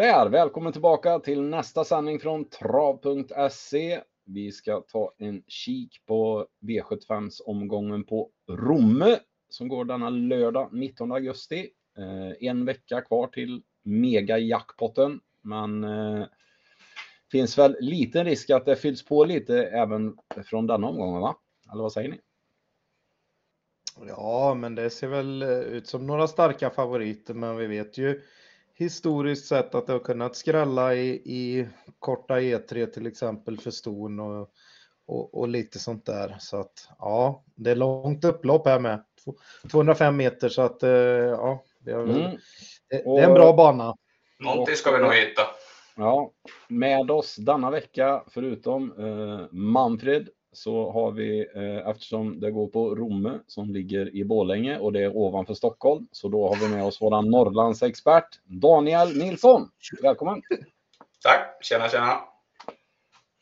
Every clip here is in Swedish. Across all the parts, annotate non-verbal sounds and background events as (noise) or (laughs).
Sådär, välkommen tillbaka till nästa sändning från trav.se. Vi ska ta en kik på V75s omgången på Romme som går denna lördag 19 augusti. Eh, en vecka kvar till mega-jackpotten, men eh, finns väl liten risk att det fylls på lite även från denna omgången, va? Eller vad säger ni? Ja, men det ser väl eh, ut som några starka favoriter, men vi vet ju historiskt sett att det har kunnat skrälla i, i korta E3 till exempel för ston och, och, och, lite sånt där. Så att ja, det är långt upplopp här med. 205 meter så att eh, ja, det är, mm. det, det är en bra bana. Någonting ska vi nog hitta. Ja, med oss denna vecka förutom eh, Manfred så har vi, eh, eftersom det går på Romme som ligger i Bålänge och det är ovanför Stockholm, så då har vi med oss våran Norrlandsexpert Daniel Nilsson. Välkommen! Tack! Tjena, tjena!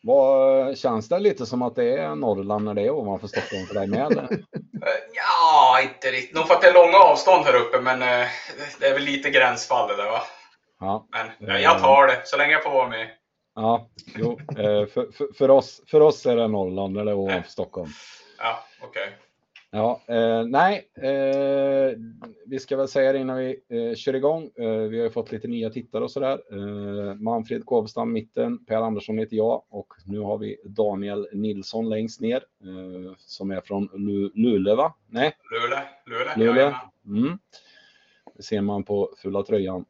Vad, känns det lite som att det är Norrland när det är ovanför Stockholm för dig med? Eller? Eh, (laughs) ja, inte riktigt. Nog för att det är långa avstånd här uppe, men eh, det är väl lite gränsfall det där va? Ja. Men jag tar det, så länge jag får vara med. Ja, jo, eh, för, för, för, oss, för oss är det Norrland är ovanför Stockholm. Ja, okej. Okay. Ja, eh, nej, eh, vi ska väl säga det innan vi eh, kör igång. Eh, vi har ju fått lite nya tittare och sådär. Eh, Manfred Kåvstam mitten, Per Andersson heter jag och nu har vi Daniel Nilsson längst ner eh, som är från Lu Luleå, va? Nej? Luleå, Luleå, Luleå. Mm. Det ser man på fulla tröjan.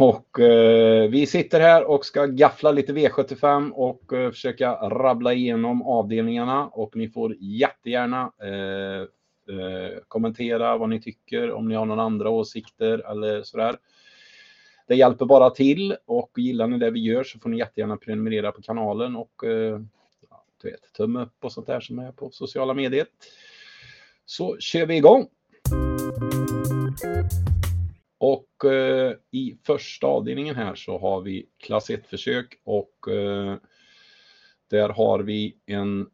Och eh, vi sitter här och ska gaffla lite V75 och eh, försöka rabbla igenom avdelningarna och ni får jättegärna eh, eh, kommentera vad ni tycker, om ni har några andra åsikter eller sådär. Det hjälper bara till och gillar ni det vi gör så får ni jättegärna prenumerera på kanalen och eh, ja, du vet, tumme upp och sånt där som är på sociala medier. Så kör vi igång! Och eh, i första avdelningen här så har vi klass 1-försök och eh, där har vi en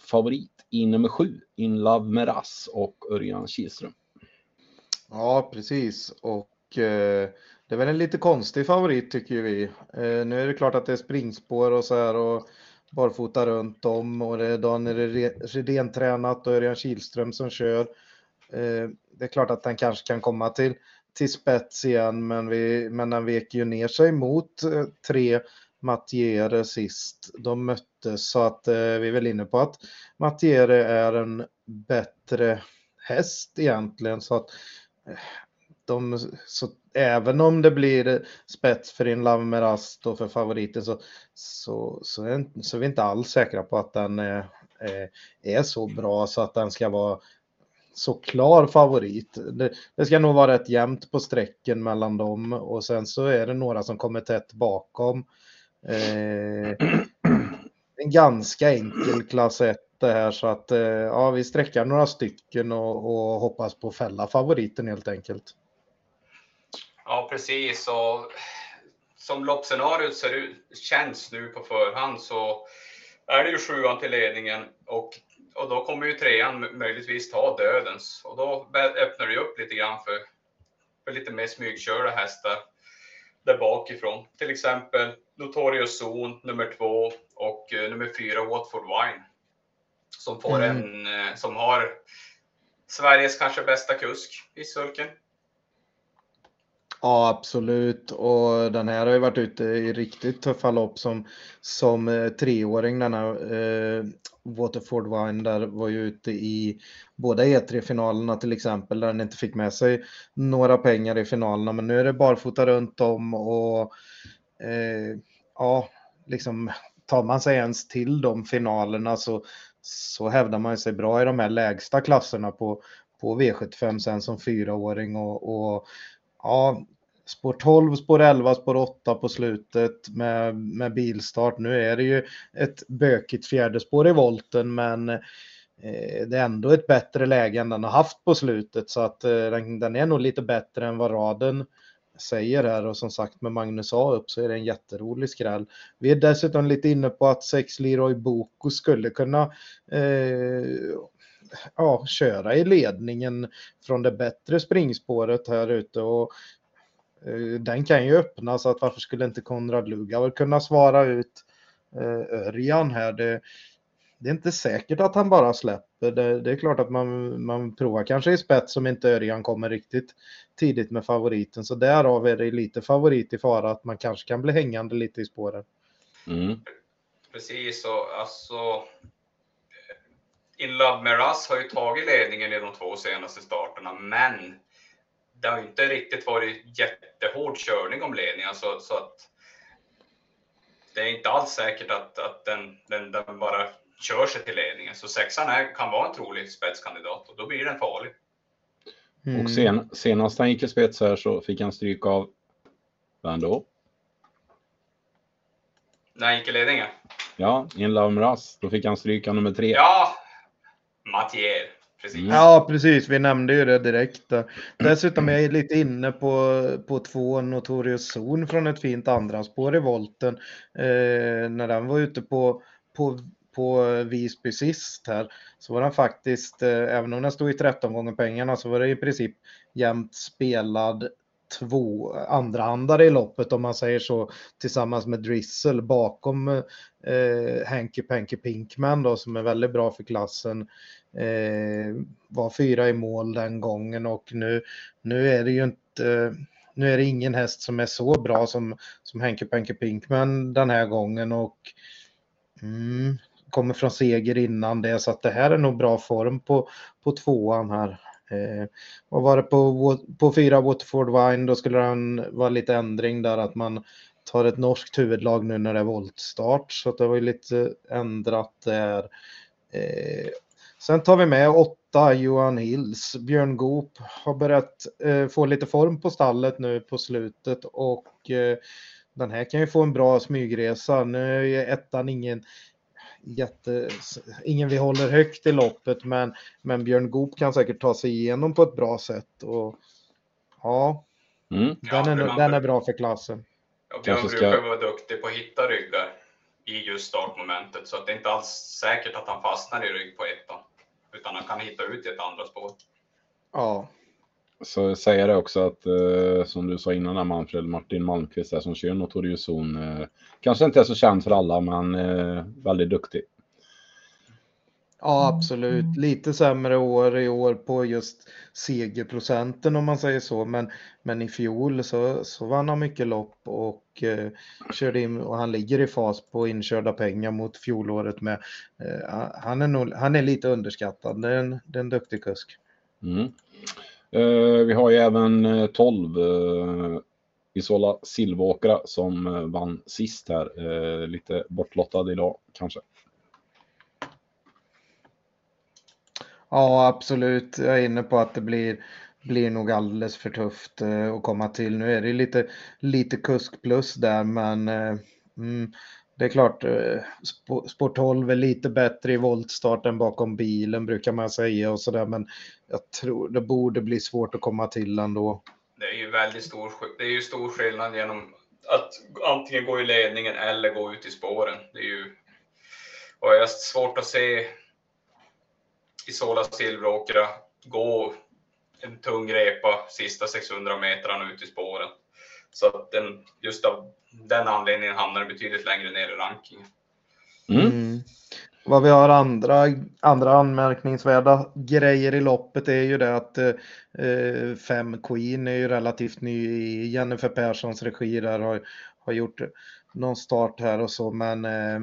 favorit i nummer 7, In Love Meras och Örjan Kihlström. Ja, precis. Och eh, det är väl en lite konstig favorit tycker vi. Eh, nu är det klart att det är springspår och så här och barfota runt om och det är Daniel Redén tränat och Örjan Kihlström som kör. Eh, det är klart att den kanske kan komma till till spets igen, men, vi, men den vek ju ner sig mot eh, tre Mattiere sist de möttes. Så att eh, vi är väl inne på att Mattiere är en bättre häst egentligen. Så att eh, de, så även om det blir spets för In Love Merast och för favoriten så, så, så, är, så är vi inte alls säkra på att den är, är så bra så att den ska vara så klar favorit. Det, det, ska nog vara rätt jämnt på sträcken mellan dem och sen så är det några som kommer tätt bakom. Eh, en ganska enkel klass 1 det här så att eh, ja, vi sträcker några stycken och, och hoppas på att fälla favoriten helt enkelt. Ja, precis. Och som loppscenariot ser ut, känns nu på förhand så är det ju sjuan till ledningen och och då kommer ju trean möjligtvis ta dödens och då öppnar det upp lite grann för, för lite mer smygkörda hästar där bakifrån. Till exempel Notorious Zone nummer två och uh, nummer fyra Watford Wine. Som får mm. en, uh, som har Sveriges kanske bästa kusk i sulken. Ja, absolut. Och den här har ju varit ute i riktigt tuffa lopp som, som eh, treåring. Denna eh, Waterford Wine där var ju ute i båda E3-finalerna till exempel där den inte fick med sig några pengar i finalerna. Men nu är det barfota runt om och eh, ja, liksom tar man sig ens till de finalerna så, så hävdar man sig bra i de här lägsta klasserna på, på V75 sen som fyraåring och, och ja, spår 12, spår 11, spår 8 på slutet med, med bilstart. Nu är det ju ett bökigt fjärde spår i volten, men eh, det är ändå ett bättre läge än den har haft på slutet, så att eh, den, den, är nog lite bättre än vad raden säger här och som sagt med Magnus A upp så är det en jätterolig skräll. Vi är dessutom lite inne på att sex Leroy Boko skulle kunna eh, ja, köra i ledningen från det bättre springspåret här ute och Eh, den kan ju öppna så att varför skulle inte Konrad Lugauer kunna svara ut eh, Örjan här? Det, det är inte säkert att han bara släpper. Det, det, är klart att man, man provar kanske i spets som inte Örjan kommer riktigt tidigt med favoriten. Så därav är det lite favorit i fara att man kanske kan bli hängande lite i spåren. Mm. Precis, och alltså In Love Russ har ju tagit ledningen i de två senaste starterna, men det har inte riktigt varit jättehård körning om ledningen. Så, så att det är inte alls säkert att, att den, den, den bara kör sig till ledningen. Så sexan är, kan vara en trolig spetskandidat och då blir den farlig. Mm. Och sen, senast han gick i spets här så fick han stryk av, vem då? När han gick i ledningen? Ja, i en Ras. Då fick han stryka nummer tre. Ja, Mattier. Precis. Mm. Ja, precis. Vi nämnde ju det direkt. Dessutom är jag lite inne på, på två Notorious Zon från ett fint andra spår i volten. Eh, när den var ute på, på, på Visby sist här så var den faktiskt, eh, även om den stod i 13 gånger pengarna, så var det i princip jämnt spelad två andrahandare i loppet om man säger så tillsammans med Drizzle bakom eh, Hanky Panky Pinkman då som är väldigt bra för klassen. Eh, var fyra i mål den gången och nu, nu är det ju inte nu är det ingen häst som är så bra som, som Henke Penke Pinkman den här gången och mm, kommer från seger innan det så att det här är nog bra form på, på tvåan här. Eh, vad var det på, på fyra Waterford Wine, då skulle det vara lite ändring där att man tar ett norskt huvudlag nu när det är voltstart. Så det var ju lite ändrat där. Eh, sen tar vi med åtta Johan Hills. Björn Goop har börjat eh, få lite form på stallet nu på slutet och eh, den här kan ju få en bra smygresa. Nu är ettan ingen jätte, ingen vi håller högt i loppet, men, men Björn Goop kan säkert ta sig igenom på ett bra sätt. Och, ja, mm. den, ja, är, den är bra för klassen. Ja, Björn ska... brukar vara duktig på att hitta ryggar i just startmomentet, så att det är inte alls säkert att han fastnar i rygg på ettan, utan han kan hitta ut i ett andra spår. Ja, så säger det också att, eh, som du sa innan Manfred, Martin Malmqvist där som kör Notorious Zon, eh, kanske inte är så känd för alla, men eh, väldigt duktig. Ja, absolut. Lite sämre år i år på just segerprocenten om man säger så. Men, men i fjol så, så vann han mycket lopp och eh, körde in och han ligger i fas på inkörda pengar mot fjolåret med. Eh, han, är nog, han är lite underskattad. Det är en, det är en duktig kusk. Mm. Eh, vi har ju även eh, 12 eh, Isola Silvåkra som vann sist här. Lite bortlottad idag kanske. Ja, absolut. Jag är inne på att det blir, blir nog alldeles för tufft att komma till. Nu är det lite, lite kusk plus där, men mm, det är klart, eh, Sport 12 är lite bättre i voltstarten bakom bilen brukar man säga och sådär, men jag tror det borde bli svårt att komma till ändå. Det är ju väldigt stor, det är ju stor skillnad genom att antingen gå i ledningen eller gå ut i spåren. Det är ju, och jag har svårt att se Isola Silveråkra gå en tung repa sista 600 metrarna ut i spåren. Så att den, just av den anledningen hamnar den betydligt längre ner i rankingen. Mm. Mm. Vad vi har andra, andra anmärkningsvärda grejer i loppet är ju det att eh, Fem Queen är ju relativt ny i Jennifer Perssons regi där har, har gjort någon start här och så men eh,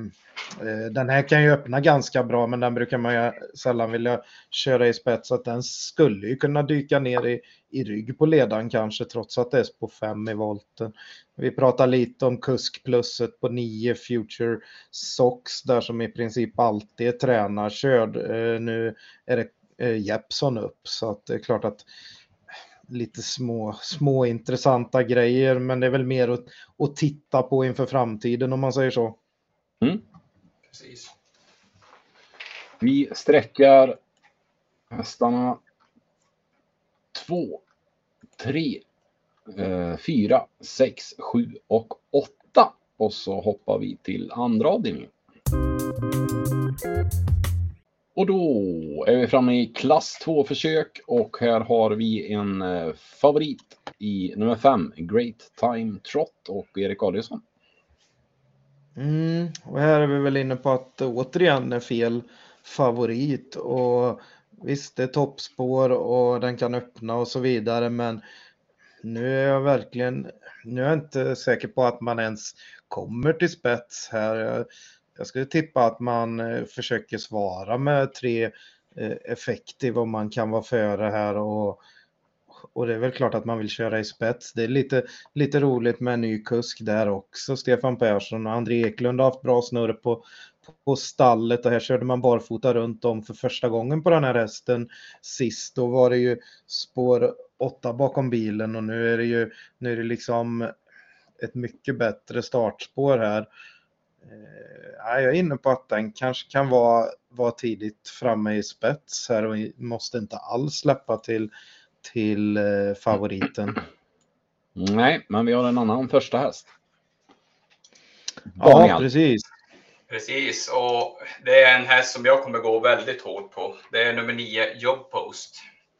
eh, den här kan ju öppna ganska bra men den brukar man ju sällan vilja köra i spets så att den skulle ju kunna dyka ner i, i rygg på ledaren kanske trots att det är på 5 i volten. Vi pratar lite om kuskplusset på 9 Future Sox där som i princip alltid är tränarkörd. Eh, nu är det eh, Jeppson upp så att det är klart att lite små, små intressanta grejer, men det är väl mer att, att titta på inför framtiden om man säger så. Mm. Precis. Vi sträckar hästarna två, tre, eh, fyra, sex, sju och åtta. Och så hoppar vi till andra avdelningen. Och då är vi framme i klass 2 försök och här har vi en eh, favorit i nummer 5, Great Time Trot och Erik Adielsson. Mm, och här är vi väl inne på att återigen är fel favorit och visst det är toppspår och den kan öppna och så vidare men nu är jag verkligen, nu är jag inte säker på att man ens kommer till spets här. Jag, skulle tippa att man eh, försöker svara med tre eh, effektiv om man kan vara före här och och det är väl klart att man vill köra i spets. Det är lite, lite roligt med en ny kusk där också. Stefan Persson och André Eklund har haft bra snurr på, på stallet och här körde man barfota runt om för första gången på den här hästen sist. Då var det ju spår åtta bakom bilen och nu är det ju nu är det liksom ett mycket bättre startspår här. Eh, jag är inne på att den kanske kan vara, vara tidigt framme i spets här och måste inte alls släppa till till eh, favoriten. Nej, men vi har en annan första häst. Daniel. Ja, precis. Precis, och det är en häst som jag kommer gå väldigt hårt på. Det är nummer 9, Job Post.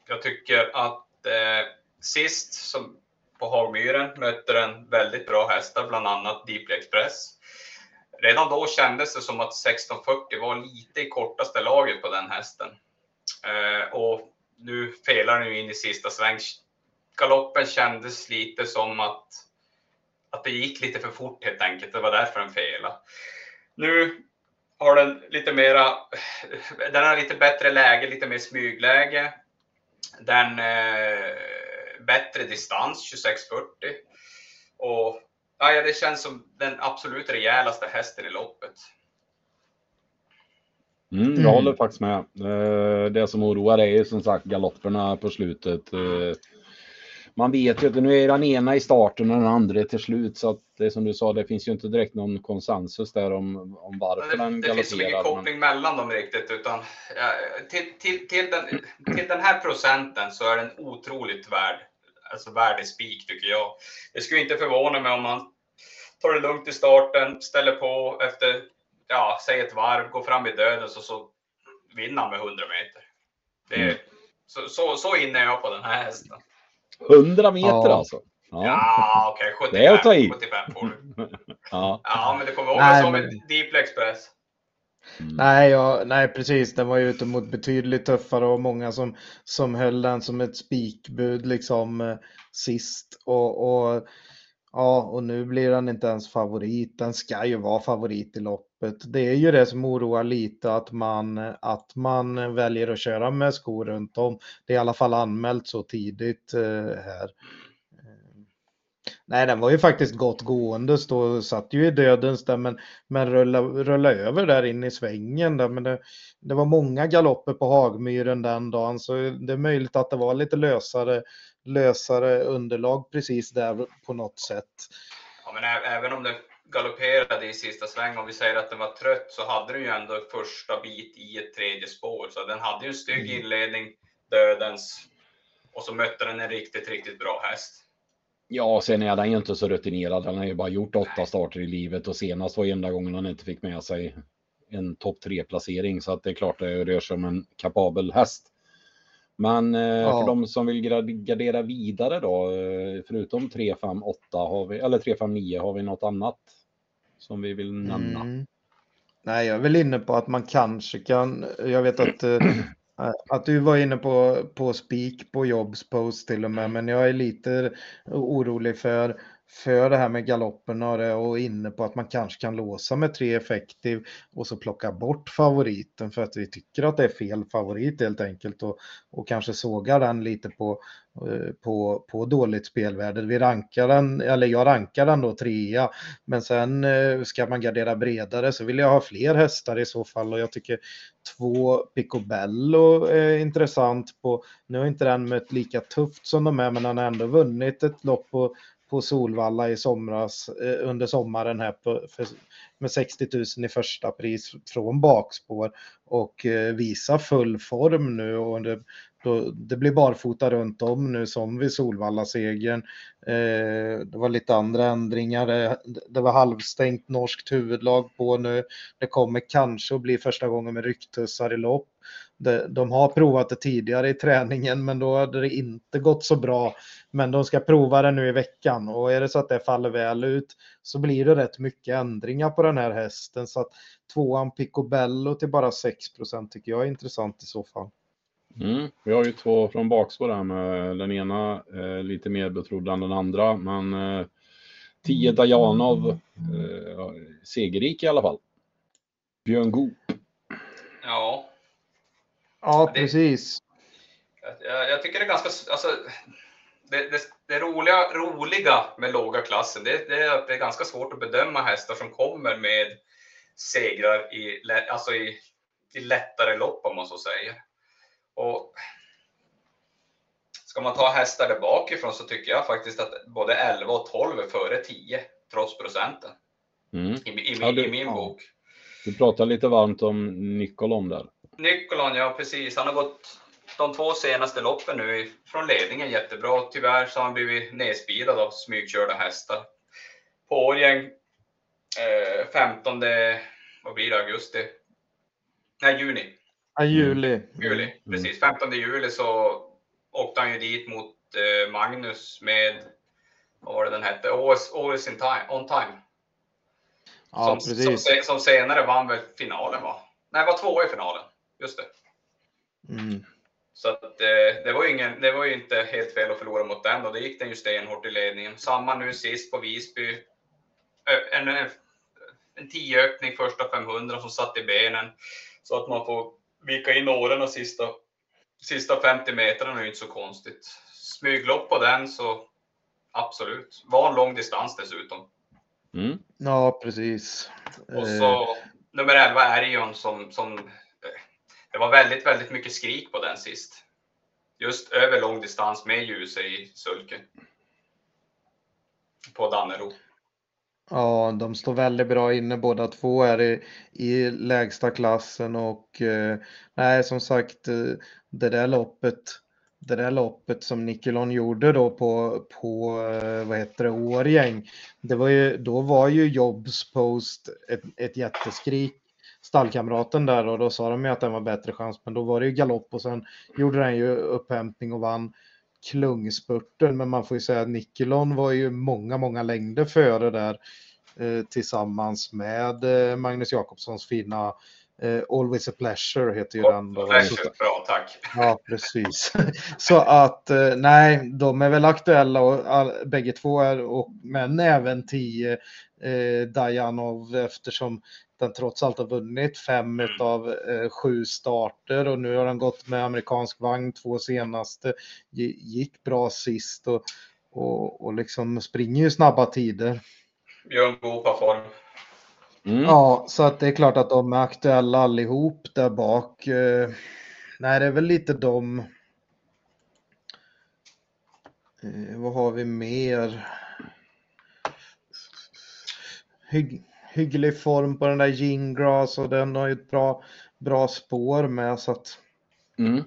Jag tycker att eh, sist som på Hagmyren mötte den väldigt bra hästar, bland annat Deeply Express. Redan då kändes det som att 1640 var lite i kortaste laget på den hästen. Eh, och nu felar den ju in i sista sväng. Galoppen kändes lite som att, att det gick lite för fort helt enkelt. Det var därför den felade. Nu har den lite mera, den har lite bättre läge, lite mer smygläge. Den eh, bättre distans, 2640. Och ja, det känns som den absolut rejälaste hästen i loppet. Mm, jag mm. håller faktiskt med. Eh, det som oroar är ju som sagt galopperna på slutet. Eh, man vet ju att nu är den ena i starten och den andra till slut. Så att det är som du sa, det finns ju inte direkt någon konsensus där om, om varför det, den galopperar. Det finns ingen koppling men... mellan dem riktigt. Utan, till, till, till, den, till den här procenten så är den otroligt värd. Alltså värd i spik tycker jag. Det skulle inte förvåna mig om man tar det lugnt i starten, ställer på efter ja, säg ett varv, går fram i döden så, så vinner han med 100 meter. Det är, mm. så, så, så inne är jag på den här hästen. 100 meter ja. alltså? Ja, ja okej. Okay, 75, det är att ta i. 75 får du. (laughs) ja. ja, men det kommer ihåg som men... Deep Express. Mm. Nej, ja, nej, precis. Den var ju ute mot betydligt tuffare och många som, som höll den som ett spikbud liksom eh, sist. Och, och Ja, och nu blir den inte ens favorit. Den ska ju vara favorit i loppet. Det är ju det som oroar lite att man, att man väljer att köra med skor runt om. Det är i alla fall anmält så tidigt eh, här. Nej, den var ju faktiskt gott gående, stå, satt ju i dödens där, men, men rulla, rulla över där in i svängen. Där, men det, det var många galopper på Hagmyren den dagen, så det är möjligt att det var lite lösare, lösare underlag precis där på något sätt. Ja, men även om den galopperade i sista sväng, om vi säger att den var trött, så hade den ju ändå första bit i ett tredje spår, så den hade ju en stygg mm. inledning, dödens, och så mötte den en riktigt, riktigt bra häst. Ja, sen är den ju inte så rutinerad. Han har ju bara gjort åtta starter i livet och senast var enda gången han inte fick med sig en topp tre placering så att det är klart det rör sig om en kapabel häst. Men eh, ja. för de som vill gardera vidare då, eh, förutom 3, 5, 8 har vi, eller 3, 5, 9, har vi något annat som vi vill nämna? Mm. Nej, jag är väl inne på att man kanske kan, jag vet att eh, Att du var inne på, på spik på Jobs post till och med, men jag är lite orolig för för det här med galoppen och, det, och inne på att man kanske kan låsa med tre effektiv och så plocka bort favoriten för att vi tycker att det är fel favorit helt enkelt och, och kanske sågar den lite på, eh, på, på dåligt spelvärde. Vi rankar den, eller jag rankar den då trea, men sen eh, ska man gardera bredare så vill jag ha fler hästar i så fall och jag tycker två Picobello är intressant på, nu har inte den mött lika tufft som de är men han har ändå vunnit ett lopp på på Solvalla i somras eh, under sommaren här på, för, med 60 000 i första pris från bakspår och eh, visa full form nu och det, då, det blir barfota runt om nu som vid Solvalla-segern. Eh, det var lite andra ändringar. Eh, det, det var halvstängt norskt huvudlag på nu. Det kommer kanske att bli första gången med rycktussar i lopp. De, de har provat det tidigare i träningen men då hade det inte gått så bra. Men de ska prova det nu i veckan och är det så att det faller väl ut så blir det rätt mycket ändringar på den här hästen. Så att tvåan Picobello till bara 6% tycker jag är intressant i så fall. Mm. Vi har ju två från bakspår där med den ena eh, lite mer betrodd än den andra. Men eh, 10 Dajanov, eh, segerrik i alla fall. Björn Goop. Ja. Ja, Det- precis. Jag, jag tycker det är ganska, alltså, det, det, det roliga, roliga med låga klassen, det, det är att det är ganska svårt att bedöma hästar som kommer med segrar i, alltså i, i lättare lopp om man så säger. Och ska man ta hästar där bakifrån så tycker jag faktiskt att både 11 och 12 är före 10 trots procenten Mm. i, i, Ja, du- i min ja. bok. Du pratar lite varmt om Nikolon där. Nikolon, ja precis. Han har gått de två senaste loppen nu från ledningen jättebra. Tyvärr så har han blivit nedspidad av smygkörda hästar. På Årgäng eh, 15, vad blir det, augusti? Nej, juni. Ja, juli. Juli, precis. 15 juli så åkte han ju dit mot eh, Magnus med, vad var det den hette? Always, always in time, on time. Ja, som, som, precis. se- som senare vann väl finalen va? Nej, var tvåa i finalen. Just det. Mm. Så att, eh, det, var ju ingen, det var ju inte helt fel att förlora mot den och det gick den ju stenhårt i ledningen. Samma nu sist på Visby. Ö, En, en, en 10-öppning första 500 som satt i benen. Så att man får vika in åren sista, sista 50 metrarna är ju inte så konstigt. Smyglopp på den så absolut. Var en lång distans dessutom. Mm. Ja, precis. Och Eh, så nummer 11 Erion som, som eh, det var väldigt, väldigt mycket skrik på den sist. Just över lång distans med ljus i sulken. På Dannero. Ja, de står väldigt bra inne båda två är i, i lägsta klassen och eh, nej, som sagt, eh, det där loppet, det där loppet som Nikolon gjorde då på, på eh, vad heter det, Årgäng, det var ju, då var ju Jobs post ett, ett jätteskrik stallkamraten där och då sa de ju att den var bättre chans, men då var det ju galopp och sen gjorde den ju upphämtning och vann klungspurten, men man får ju säga att Nikelon var ju många, många längder före där eh, tillsammans med eh, Magnus Jakobssons fina eh, Always a pleasure heter ju den. Då. Bra, tack. Ja, precis. (laughs) Så att eh, nej, de är väl aktuella och all, bägge två är, och, men även 10 eh, Dajanov eftersom den trots allt har vunnit fem av eh, sju starter och nu har den gått med amerikansk vagn två senaste. Gi- Gick bra sist och, och, och liksom springer ju snabba tider. Björn Goop har form. Mm. Ja, så att det är klart att de är aktuella allihop där bak. Eh, nej, det är väl lite de. Eh, vad har vi mer? Hygg, hygglig form på den där Gingras och den har ju ett bra, bra spår med så att Mm.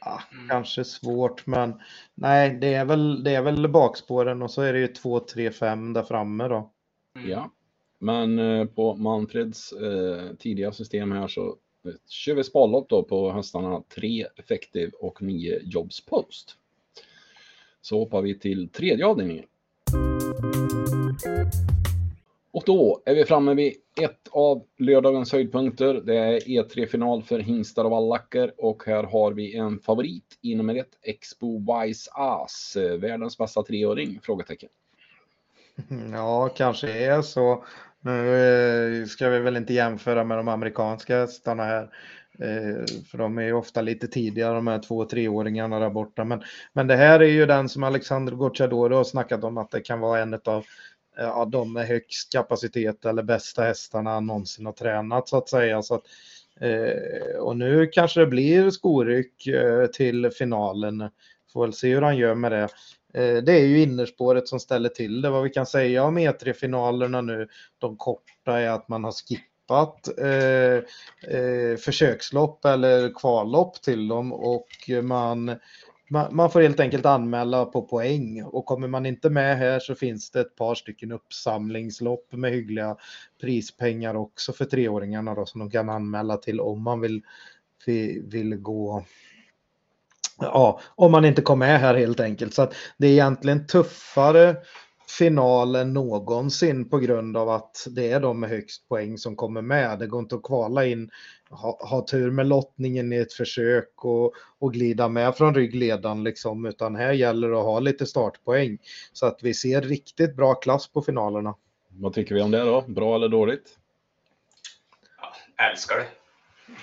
ah, kanske svårt men nej, det är väl, det är väl bakspåren och så är det ju 2, 3, 5 där framme då. Mm. Ja. Men eh, på Manfreds eh, tidiga system här så eh, kör vi sparlopp då på hästarna 3 Effective och 9 Jobs Post. Så hoppar vi till tredje avdelningen. Och då är vi framme vid ett av lördagens höjdpunkter. Det är E3-final för hingstar och vallacker och här har vi en favorit i nummer ett, Expo Wise As. världens bästa treåring? Frågetecken. (laughs) Ja, kanske är så. Nu eh, ska vi väl inte jämföra med de amerikanska hästarna här. Eh, för de är ju ofta lite tidigare, de här två och treåringarna där borta. Men, men det här är ju den som Alexander Gocciadoro har snackat om att det kan vara en av Eh, ja, de med högst kapacitet eller bästa hästarna han någonsin har tränat så att säga. Så att, eh, och nu kanske det blir skoryck eh, till finalen. Får väl se hur han gör med det. Eh, Det är ju innerspåret som ställer till det. Vad vi kan säga om E3-finalerna nu, de korta, är att man har skippat eh, eh, försökslopp eller kvallopp till dem och man, man, man, får helt enkelt anmäla på poäng och kommer man inte med här så finns det ett par stycken uppsamlingslopp med hyggliga prispengar också för treåringarna då som de kan anmäla till om man vill, vill, gå ja, om man inte kommer med här helt enkelt. Så att det är egentligen tuffare final än någonsin på grund av att det är de med högst poäng som kommer med. Det går inte att kvala in, ha, ha tur med lottningen i ett försök och, och glida med från ryggledan liksom, utan här gäller det att ha lite startpoäng så att vi ser riktigt bra klass på finalerna. Vad tycker vi om det då? Bra eller dåligt? Ja, älskar det.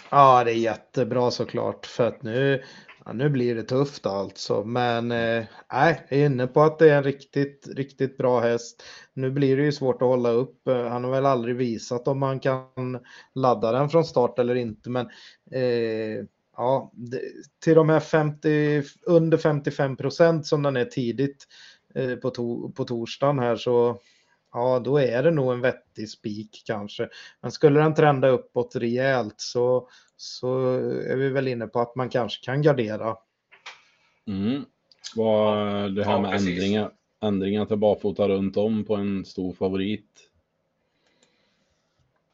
Ja, det är jättebra såklart för att nu Ja, nu blir det tufft alltså, men eh, jag är inne på att det är en riktigt, riktigt bra häst. Nu blir det ju svårt att hålla upp. Eh, han har väl aldrig visat om man kan ladda den från start eller inte, men eh, ja, det, till de här 50, under 55 procent som den är tidigt eh, på, to, på torsdagen här så ja, då är det nog en vettig spik kanske. Men skulle den trenda uppåt rejält så, så är vi väl inne på att man kanske kan gardera. Mm. Vad, det här ja, med ändringar, ändringar till barfota runt om på en stor favorit.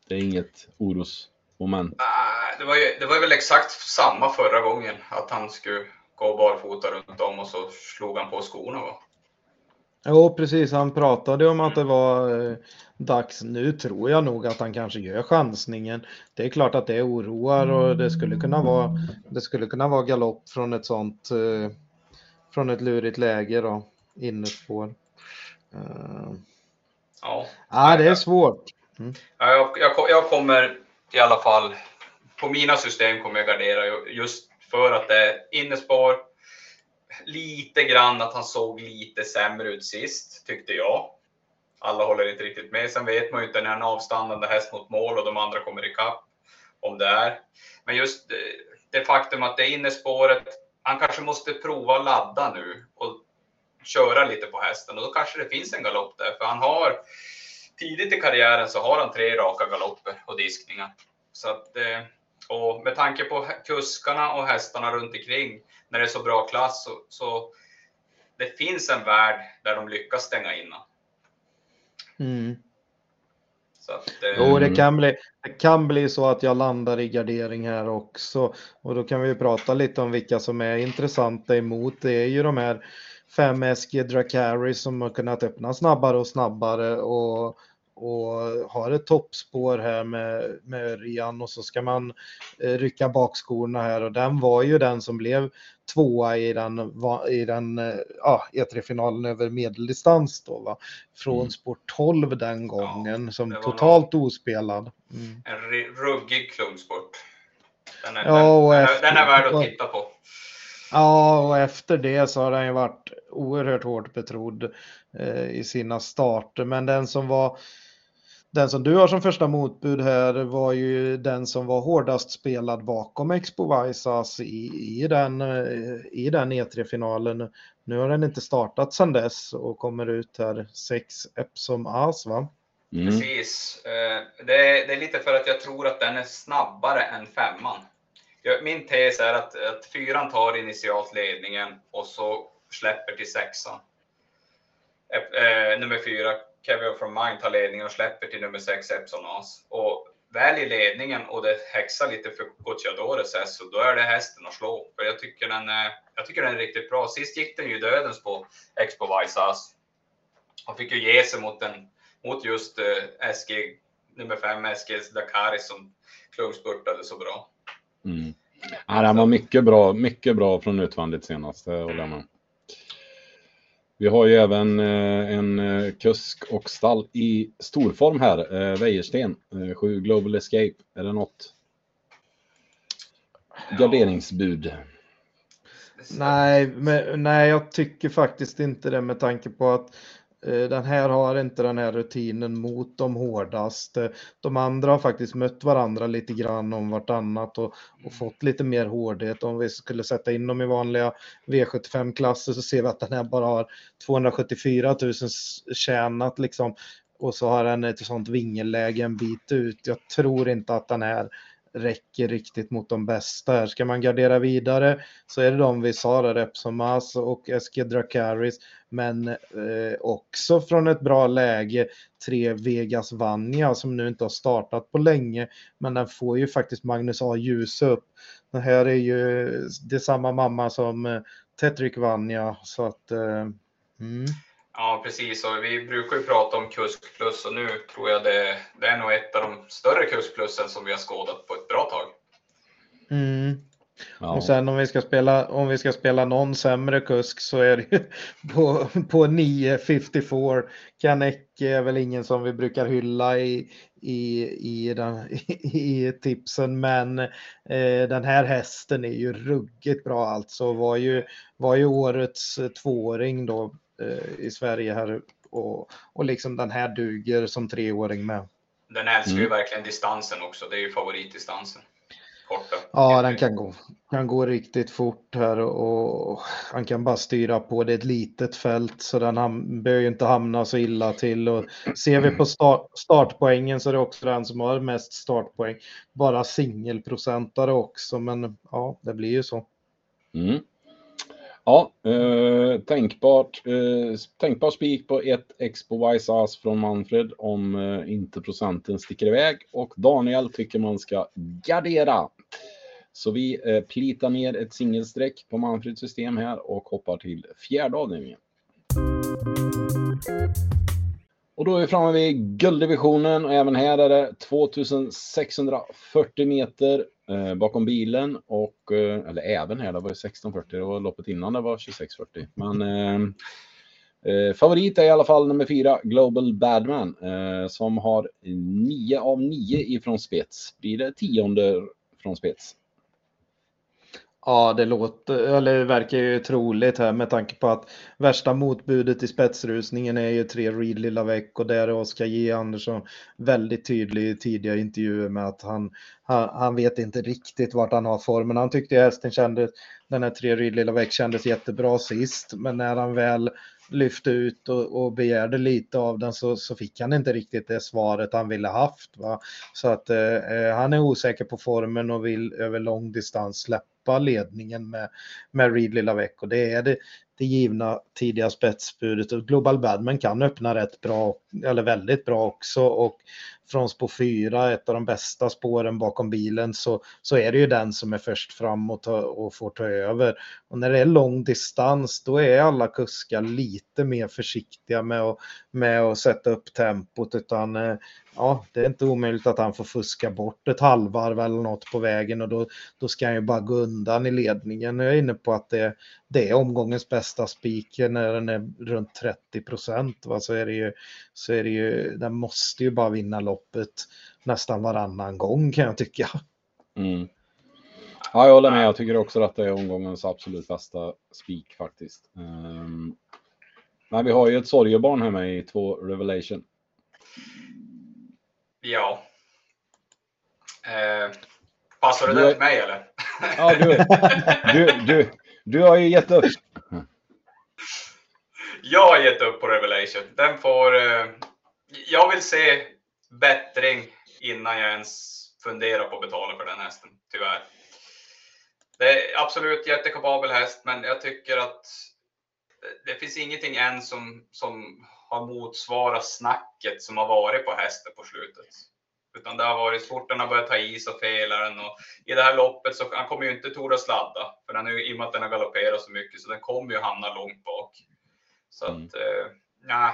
Det är inget orosmoment. Nej, det var, ju, det var väl exakt samma förra gången, att han skulle gå barfota runt om och så slog han på skorna. Va? Jo, precis. Han pratade om att det var eh, dags. Nu tror jag nog att han kanske gör chansningen. Det är klart att det oroar och det skulle kunna vara, det skulle kunna vara galopp från ett sånt, eh, från ett lurigt läge då, innerspår. Uh, ja. ja, det är svårt. Mm. Jag, jag, jag kommer i alla fall, på mina system kommer jag gardera just för att det är innerspår lite grann att han såg lite sämre ut sist, tyckte jag. Alla håller inte riktigt med. Sen vet man ju inte när en avstannande häst mot mål och de andra kommer ikapp om det är. Men just eh, det faktum att det är innerspåret, han kanske måste prova att ladda nu och köra lite på hästen och då kanske det finns en galopp där, för han har tidigt i karriären så har han tre raka galopper och diskningar. Så att, eh, och med tanke på kuskarna och hästarna runt omkring när det är så bra klass så, så det finns en värld där de lyckas stänga in mm. Så att, eh... Jo, det kan, bli, det kan bli så att jag landar i gardering här också. Och då kan vi prata lite om vilka som är intressanta emot. Det är ju de här fem SG Dracari som har kunnat öppna snabbare och snabbare och och har ett toppspår här med, med Örjan och så ska man eh, rycka bakskorna här och den var ju den som blev tvåa i den, i den eh, ja, E3-finalen över medeldistans då va. Från mm. spår 12 den gången ja, som totalt någon... ospelad. Mm. En ruggig klumpsport. Den är, ja, den, efter, den är värd att titta på. Ja, och efter det så har den ju varit oerhört hårt betrodd eh, i sina starter. Men den som var den som du har som första motbud här var ju den som var hårdast spelad bakom Expo Vaisas i, i den, i den E3-finalen. Nu har den inte startat sedan dess och kommer ut här sex Epsom As va? Mm. Precis. Eh, det är, det är, lite för att jag tror att den är snabbare än femman. Min tes är att, att fyran tar initialt ledningen och så släpper till sexan. Eh, nummer fyra Kevin from Mind tar ledningen och släpper till nummer 6 Epsonas. Och väl i ledningen och det häxar lite för Gocciadores häst, så då är det hästen att slå. För jag tycker den är, jag tycker den är riktigt bra. Sist gick den ju dödens på Expo Vaisas. Och Han fick ju ge sig mot, den, mot just uh, eh, SG, nummer 5 SG Dakaris som klungspurtade så bra. Mm. Ja, han var mycket bra, mycket bra från utvandet senast, det håller jag med vi har ju även eh, en eh, kusk och stall i storform här, eh, Wäjersten, 7 Global Escape. Är det något garderingsbud? Nej, men, nej, jag tycker faktiskt inte det med tanke på att den här har inte den här rutinen mot de hårdaste. De andra har faktiskt mött varandra lite grann om vartannat och, och fått lite mer hårdhet. Om vi skulle sätta in dem i vanliga V75-klasser så ser vi att den här bara har 274 000 tjänat liksom. och så har den ett sånt vingelläge en bit ut. Jag tror inte att den här räcker riktigt mot de bästa här. Ska man gardera vidare så är det de vi sa, där, Repsomas och Eske Drakaris, men eh, också från ett bra läge tre Vegas Vanja som nu inte har startat på länge, men den får ju faktiskt Magnus A. Ljus upp. Det här är ju det är samma mamma som eh, Tetrik Vanja, så att eh, mm. Ja, precis. Och vi brukar ju prata om kusk plus och nu tror jag det, det är nog ett av de större kuskplussen som vi har skådat på ett bra tag. Mm. Ja. Och sen om vi ska spela, om vi ska spela någon sämre kusk så är det ju (laughs) på, på 9.54. Kanecke är väl ingen som vi brukar hylla i, i, i, den, (laughs) i, tipsen, men eh, den här hästen är ju ruggigt bra alltså. Var ju, var ju årets tvååring då i Sverige här och, och liksom den här duger som treåring med. Den älskar mm. ju verkligen distansen också. Det är ju favoritdistansen. Korta. Ja, den kan gå, kan gå riktigt fort här och han kan bara styra på. Det är ett litet fält så den ham behöver ju inte hamna så illa till. Och ser vi på start, startpoängen så är det också den som har mest startpoäng. Bara singelprocentare också, men ja, det blir ju så. Mm. Ja, eh, tänkbart, eh, tänkbar spik på ett X på Wise Ass från Manfred om eh, inte procenten sticker iväg. Och Daniel tycker man ska gardera. Så vi eh, plitar ner ett singelsträck på Manfreds system här och hoppar till fjärde avdelningen. Och då är vi framme vid gulddivisionen och även här är det 2640 meter eh, bakom bilen och, eh, eller även här, det var 1640, det var loppet innan det var 2640. Men eh, eh, favorit är i alla fall nummer fyra, Global Badman, eh, som har 9 av 9 ifrån spets. Blir det tionde från spets? Ja, det låter, eller verkar ju troligt här med tanke på att värsta motbudet i spetsrusningen är ju tre Ridley Lilla Veck och där är Oskar J Andersson väldigt tydlig i tidiga intervjuer med att han, han, han, vet inte riktigt vart han har formen. Han tyckte hästen kändes, den här tre Ridley Lilla Veck kändes jättebra sist, men när han väl lyfte ut och, och begärde lite av den så, så fick han inte riktigt det svaret han ville haft. Va? Så att eh, eh han är osäker på formen och vill över lång distans släppa släppa ledningen med, med Ridley Lilla Veck och det är det, det givna tidiga spetsbudet. Och Global Badman kan öppna rätt bra, eller väldigt bra också. Och från spår 4, ett av de bästa spåren bakom bilen, så, så är det ju den som är först fram och, ta, och får ta över. Och när det är lång distans, då är alla kuskar lite mer försiktiga med att, med att sätta upp tempot, utan eh, ja, det är inte omöjligt att han får fuska bort ett halvvarv eller något på vägen. Och då, då ska han ju bara gå undan i ledningen. Jag är inne på att det, det är omgångens bästa spiker när den är runt 30 procent. Så är det ju, så är det ju, den måste ju bara vinna loppet nästan varannan gång kan jag tycka. Mm. Ja, jag håller med. Jag tycker också att det är omgångens absolut bästa spik faktiskt. Um, men vi har ju ett sorgebarn här med i två Revelation. Ja. Eh, passar det där till mig eller? Ja, du, du, du, du har ju gett upp. Jag har gett upp på Revelation. Den får... Eh, jag vill se bättring innan jag ens funderar på att betala för den hästen, tyvärr. Det är absolut jättekapabel häst, men jag tycker att det finns ingenting än som, som har motsvarat snacket som har varit på hästen på slutet. Utan det har varit så fort den har börjat ta i så felar den och i det här loppet så han kommer ju inte tordas sladda. För den är, i och med att den har galopperat så mycket så den kommer ju hamna långt bak. Så mm. att, eh, nah.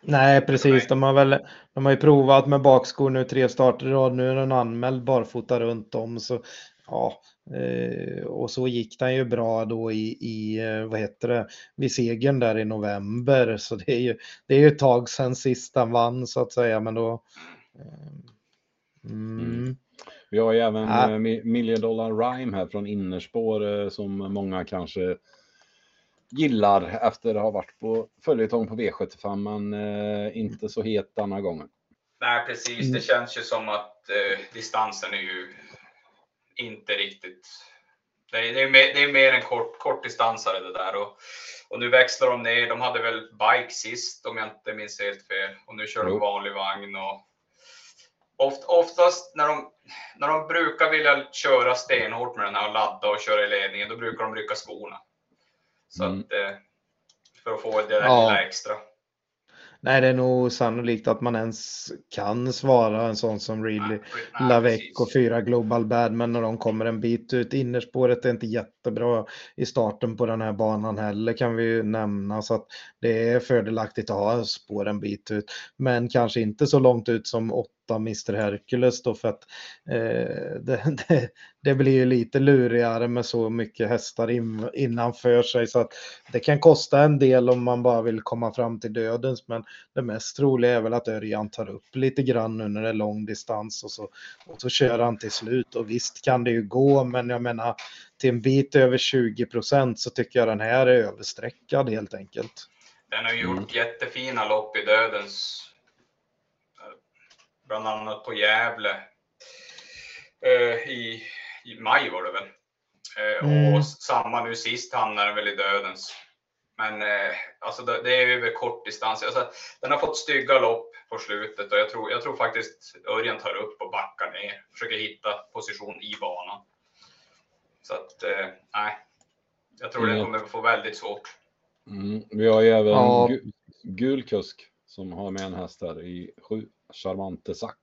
Nej, precis. De har väl de har ju provat med bakskor nu tre starter i rad. Nu är den anmäld barfota runt om. Så ja, eh, och så gick den ju bra då i, i, eh, vad heter det, vid segern där i november. Så det är ju, det är ju ett tag sedan sist han vann så att säga, men då... Eh, mm. Mm. Vi har ju även ja. Million Dollar Rhyme här från innerspår som många kanske gillar efter att ha varit på följetong på V75, men eh, inte så het denna gången. Nej, precis. Det mm. känns ju som att eh, distansen är ju inte riktigt Det är, det är, mer, det är mer en kort, kortdistansare det där. Och, och nu växlar de ner. De hade väl bike sist om jag inte minns helt fel. Och nu kör de vanlig vagn. Och oft, oftast när de, när de brukar vilja köra stenhårt med den här och ladda och köra i ledningen, då brukar de rycka skorna. Så mm. att, eh, för att få det där ja. lilla extra. Nej, det är nog sannolikt att man ens kan svara en sån som Ridley Lavec och fyra Global Badman när de kommer en bit ut. Innerspåret är inte jättebra i starten på den här banan heller kan vi ju nämna så att det är fördelaktigt att ha spår en bit ut. Men kanske inte så långt ut som åtta Mr Hercules då för att eh, det, (laughs) det, det, blir ju lite lurigare med så mycket hästar in, innanför sig så att det kan kosta en del om man bara vill komma fram till dödens men det mest troliga är väl att Örjan tar upp lite grann det är lång distans och så, och så kör han till slut och visst kan det ju gå men jag menar till en bit över 20 procent så tycker jag den här är översträckad helt enkelt. Den har gjort mm. jättefina lopp i dödens bland annat på Gävle eh, i, i maj var det väl. Eh, mm. Och samma nu sist hamnar den väl i dödens. Men eh, alltså det, det, är över kort distans. Alltså, den har fått stygga lopp på slutet och jag tror, jag tror faktiskt Örjan tar upp och backar ner. Försöker hitta position i banan. Så att, eh, nej. Jag tror mm. den kommer få väldigt svårt. Mm. Vi har ju även ja. gul kusk som har med en häst här i sju. Charmante Sack.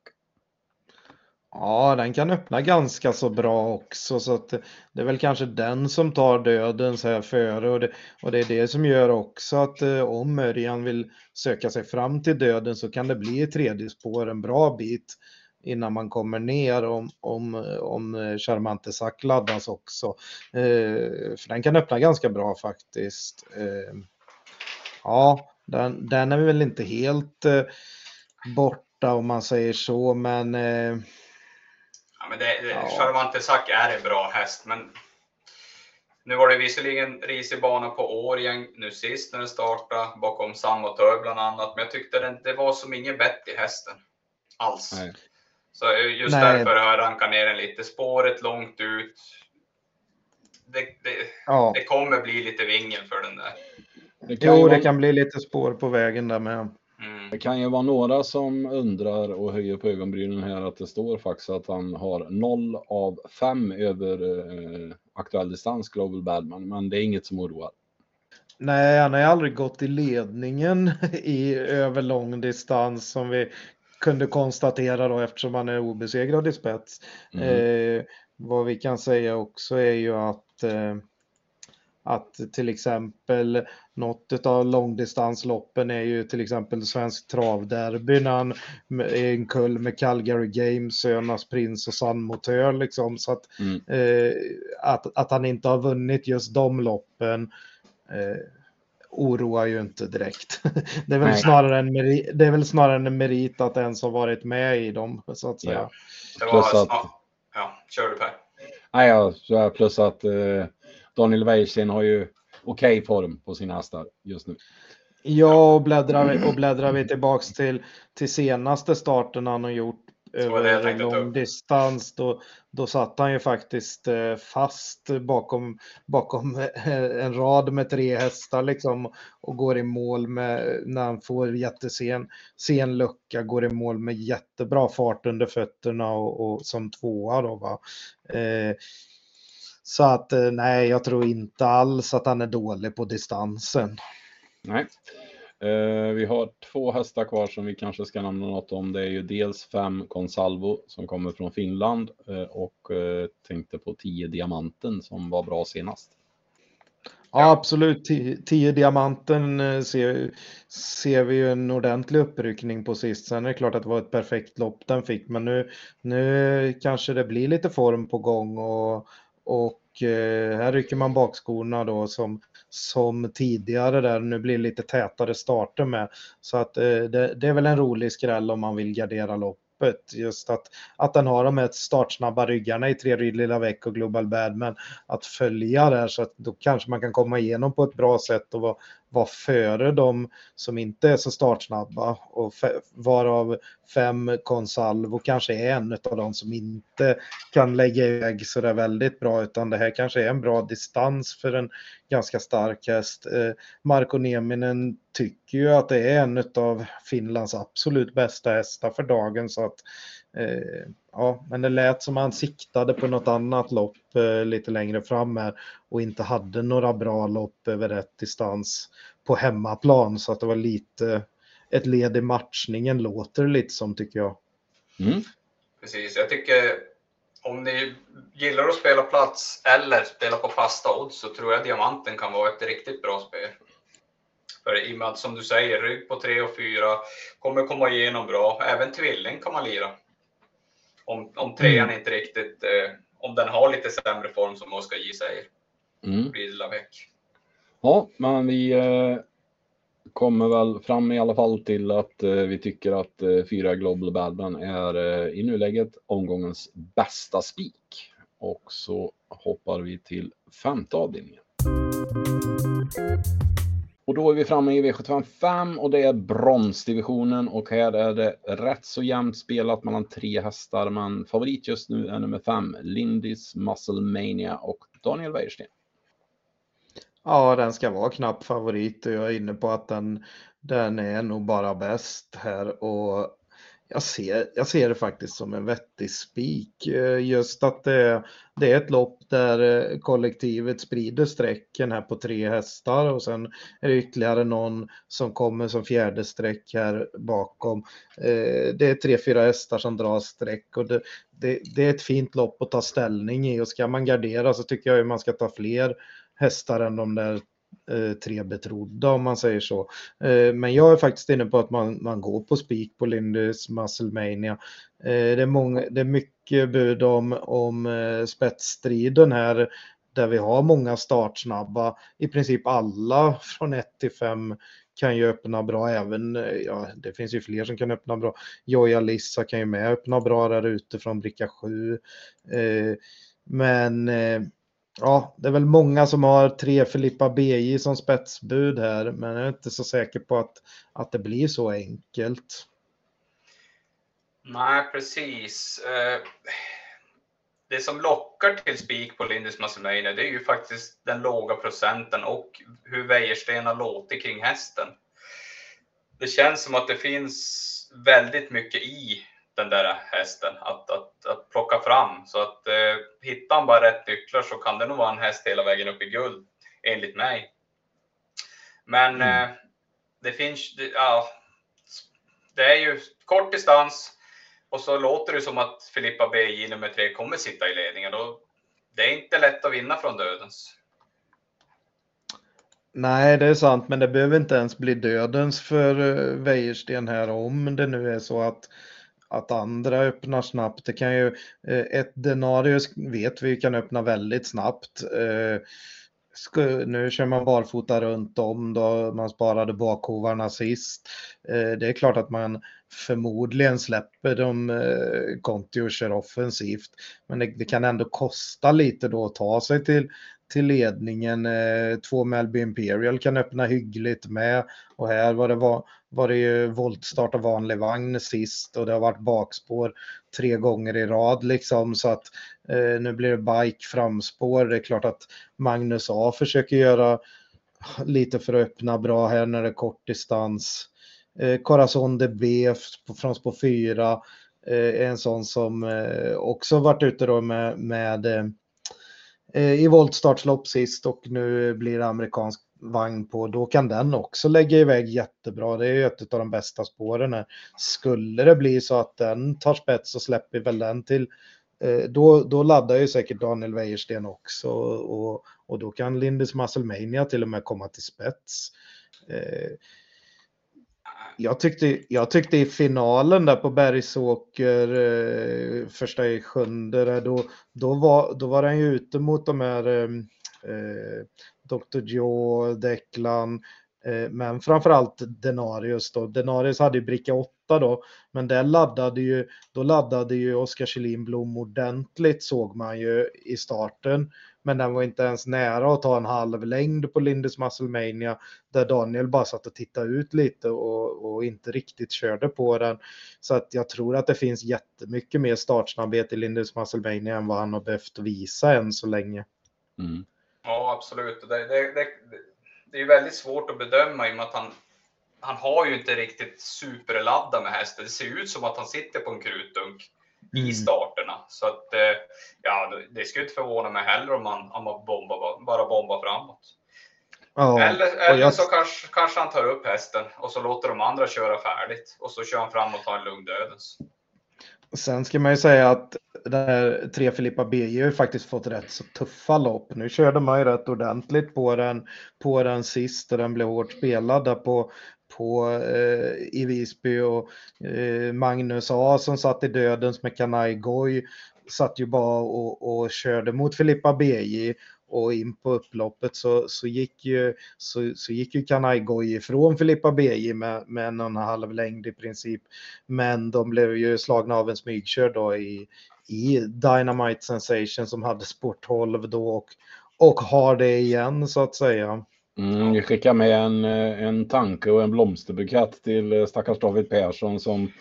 Ja, den kan öppna ganska så bra också så att det är väl kanske den som tar döden så här före och det, och det är det som gör också att eh, om Örjan vill söka sig fram till döden så kan det bli ett tredje spår en bra bit innan man kommer ner om, om, om eh, Charmante Sack laddas också. Eh, för den kan öppna ganska bra faktiskt. Eh, ja, den, den är väl inte helt eh, bort borta om man säger så, men... Eh, ja, men det, det, ja. Charmante Sack är en bra häst, men nu var det visserligen risig bana på Årjäng nu sist när den startade, bakom Samotör bland annat, men jag tyckte den, det var som ingen bett i hästen. Alls. Nej. Så just Nej. därför har jag rankat ner den lite. Spåret långt ut. Det, det, ja. det kommer bli lite vingel för den där. Det jo, det kan bli lite spår på vägen där med. Mm. Det kan ju vara några som undrar och höjer på ögonbrynen här att det står faktiskt att han har 0 av 5 över eh, aktuell distans Global Badman, men det är inget som oroar. Nej, han har aldrig gått i ledningen (laughs) i över lång distans som vi kunde konstatera då eftersom han är obesegrad i spets. Mm. Eh, vad vi kan säga också är ju att eh, att till exempel något av långdistansloppen är ju till exempel Svensk Travderby när han är en kull med Calgary Games, Sönas Prins och San Motör liksom. Så att, mm. eh, att, att han inte har vunnit just de loppen eh, oroar ju inte direkt. (laughs) Det är, väl snarare en merit, det är väl snarare en merit att ens har varit med i dem så att säga. Ja. Plus att... Ja, kör du Per. Nej, ja, plus att eh Daniel Wäjersten har ju okej okay form på sina hästar just nu. Ja, och bläddrar vi, och bläddrar vi tillbaks till, till senaste starten han har gjort över lång distans, då, då satt han ju faktiskt eh, fast bakom, bakom eh, en rad med tre hästar liksom och går i mål med, när han får jättesen sen lucka, går i mål med jättebra fart under fötterna och, och som tvåa då va. Eh, så att eh, nej, jag tror inte alls att han är dålig på distansen. Nej. Eh, vi har två hästar kvar som vi kanske ska nämna något om. Det är ju dels fem Consalvo som kommer från Finland eh, och eh, tänkte på 10 Diamanten som var bra senast. Ja, absolut. 10 Diamanten eh, ser, ser vi ju en ordentlig uppryckning på sist. Sen är det klart att det var ett perfekt lopp den fick, men nu, nu kanske det blir lite form på gång och, och eh, här rycker man bakskorna då som, som tidigare där. Nu blir det lite tätare starter med. Så att eh, det, det, är väl en rolig skräll om man vill gardera loppet. Just att, att den har de här startsnabba ryggarna i tre Lilla Veck och Global Badman att följa där så att då kanske man kan komma igenom på ett bra sätt och vara, vara före de som inte är så startsnabba och varav fem Consalvo kanske är en av de som inte kan lägga iväg så där väldigt bra utan det här kanske är en bra distans för en ganska stark häst. Eh, Marko Nieminen tycker ju att det är en av Finlands absolut bästa hästar för dagen så att Eh, ja, men det lät som han siktade på något annat lopp eh, lite längre fram här och inte hade några bra lopp över rätt distans på hemmaplan så att det var lite ett led i matchningen låter lite som tycker jag. Mm. Precis, jag tycker om ni gillar att spela plats eller spela på fasta odds så tror jag diamanten kan vara ett riktigt bra spel. För i och med att som du säger, rygg på 3 och 4 kommer komma igenom bra. Även tvilling kan man lira. Om, om trean mm. inte riktigt, eh, om den har lite sämre form som Oskar J säger. Mm. Blir det Ja, men vi eh, kommer väl fram i alla fall till att eh, vi tycker att eh, fyra Global Badman är eh, i nuläget omgångens bästa spik. Och så hoppar vi till femte avdelningen. Och då är vi framme i V755 och det är bronsdivisionen och här är det rätt så jämnt spelat mellan tre hästar. Men favorit just nu är nummer fem, Lindis Muscle Mania och Daniel Wäjersten. Ja, den ska vara knapp favorit och jag är inne på att den, den är nog bara bäst här och jag ser, jag ser det faktiskt som en vettig spik. Eh, just att det, det, är ett lopp där eh, kollektivet sprider sträcken här på tre hästar och sen är det ytterligare någon som kommer som fjärde sträck här bakom. Eh, det är tre, fyra hästar som drar sträck och det, det, det är ett fint lopp att ta ställning i och ska man gardera så tycker jag att man ska ta fler hästar än de där Eh, tre betrodda om man säger så. Eh, men jag är faktiskt inne på att man, man går på spik på Lindys Musclemania. Eh, det, är många, det är mycket bud om, om spetsstriden här där vi har många startsnabba. I princip alla från 1 till 5 kan ju öppna bra även, ja det finns ju fler som kan öppna bra. Joja Lissa kan ju med öppna bra där ute från bricka 7. Men Ja, det är väl många som har tre Filippa BJ som spetsbud här, men jag är inte så säker på att, att det blir så enkelt. Nej, precis. Eh, det som lockar till spik på Lindis Massimania, det är ju faktiskt den låga procenten och hur Wäjersten har låtit kring hästen. Det känns som att det finns väldigt mycket i den där hästen att, att, att plocka fram. Så att eh, hittar han bara rätt nycklar så kan det nog vara en häst hela vägen upp i guld, enligt mig. Men mm. eh, det finns, det, ja, det är ju kort distans och så låter det som att Filippa BJ nummer tre kommer sitta i ledningen. Och det är inte lätt att vinna från dödens. Nej, det är sant, men det behöver inte ens bli dödens för uh, Wäjersten här om det nu är så att att andra öppnar snabbt. Det kan ju, eh, ett denarius vet vi kan öppna väldigt snabbt. Eh, nu kör man barfota runt om då man sparade bakhovarna sist. Eh, det är klart att man förmodligen släpper de Conti och kör offensivt. Men det, det, kan ändå kosta lite då att ta sig till, till ledningen. Två Melby Imperial kan öppna hyggligt med och här var det var, var det ju voltstart av vanlig vagn sist och det har varit bakspår tre gånger i rad liksom så att eh, nu blir det bike framspår. Det är klart att Magnus A försöker göra lite för att öppna bra här när det är kort distans. Eh, Corazon de B från spår 4 eh, är en sån som eh, också varit ute då med, med eh, i voltstartslopp sist och nu blir det amerikansk vagn på, då kan den också lägga iväg jättebra. Det är ju ett av de bästa spåren här. Skulle det bli så att den tar spets och släpper väl den till eh, då, då laddar ju säkert Daniel Wäjersten också och, och då kan Lindis Musclemania till och med komma till spets. Eh, jag tyckte, jag tyckte i finalen där på Bergsåker, eh, första i sjunde, då, då, var, då var den ju ute mot de här eh, eh Dr. Joe, Declan, eh, men framförallt Denarius då. Denarius hade ju bricka 8 V8 då. Men där laddade ju, då laddade ju Oskar Kjellin Blom ordentligt såg man ju i starten. Men den var inte ens nära att ta en halv längd på Lindus Musclemania där Daniel bara satt och tittade ut lite och, och, inte riktigt körde på den. Så att jag tror att det finns jättemycket mer startsnabbhet i Lindus Musclemania än vad han har behövt visa än så länge. Mm. Ja, absolut. Det, det, det, det är väldigt svårt att bedöma i och med att han, han har ju inte riktigt superladda med hästen. Det ser ut som att han sitter på en krutdunk mm. i starterna. Så att, eh, ja, det skulle inte förvåna mig heller om man, om man bombar, bara bombar framåt. Ja, eller eller jag... så kanske, kanske han tar upp hästen och så låter de andra köra färdigt och så kör han fram och tar en lugn dödens. Sen ska man ju säga att den här tre Filippa BJ har faktiskt fått rätt så tuffa lopp. Nu körde man ju rätt ordentligt på den, på den sist och den blev hårt spelad där på, på eh, i Visby och eh, Magnus A som satt i dödens med Kanai Goy satt ju bara och, och körde mot Filippa BJ och in på upploppet så, så gick ju, så, så gick ju Kanai ifrån Filippa BJ med, med en och en halv längd i princip. Men de blev ju slagna av en smygkör då i, i Dynamite Sensation som hade spår 12 då och, och har det igen så att säga. Mm, vi skickar med en, eh, en tanke och en blomsterbukett till eh, stackars David Persson som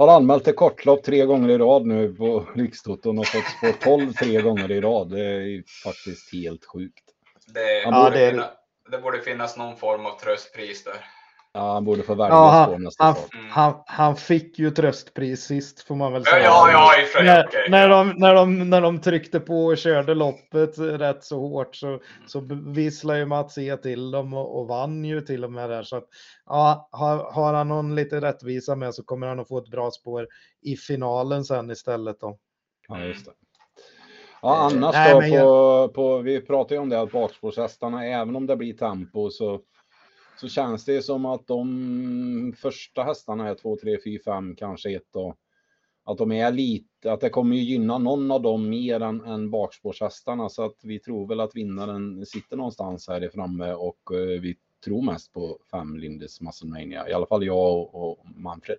har anmält till kortlopp tre gånger i rad nu på Rikstoton och fått spår 12 tre gånger i rad. Det är faktiskt helt sjukt. Det, borde, ja, det, finna, det borde finnas någon form av tröstpris där. Ja, han borde få välja ja, nästa han, mm. han, han, fick ju tröstpris sist får man väl säga. Ja, ja, i för, när, okay. när, de, när, de, när de tryckte på och körde loppet rätt så hårt så, så visslade ju Mats E till dem och, och, vann ju till och med där. Så att, ja, har, har han någon lite rättvisa med så kommer han att få ett bra spår i finalen sen istället då. Ja, just det. Ja, annars Nej, då, på, jag... på, vi pratade ju om det att bakspårshästarna, även om det blir tempo så så känns det som att de första hästarna är 2, 3, 4, 5, kanske 1 och att de är lite, att det kommer ju gynna någon av dem mer än, än bakspårshästarna så att vi tror väl att vinnaren sitter någonstans här i framme och eh, vi tror mest på 5 Lindes Musclemania, i alla fall jag och, och Manfred.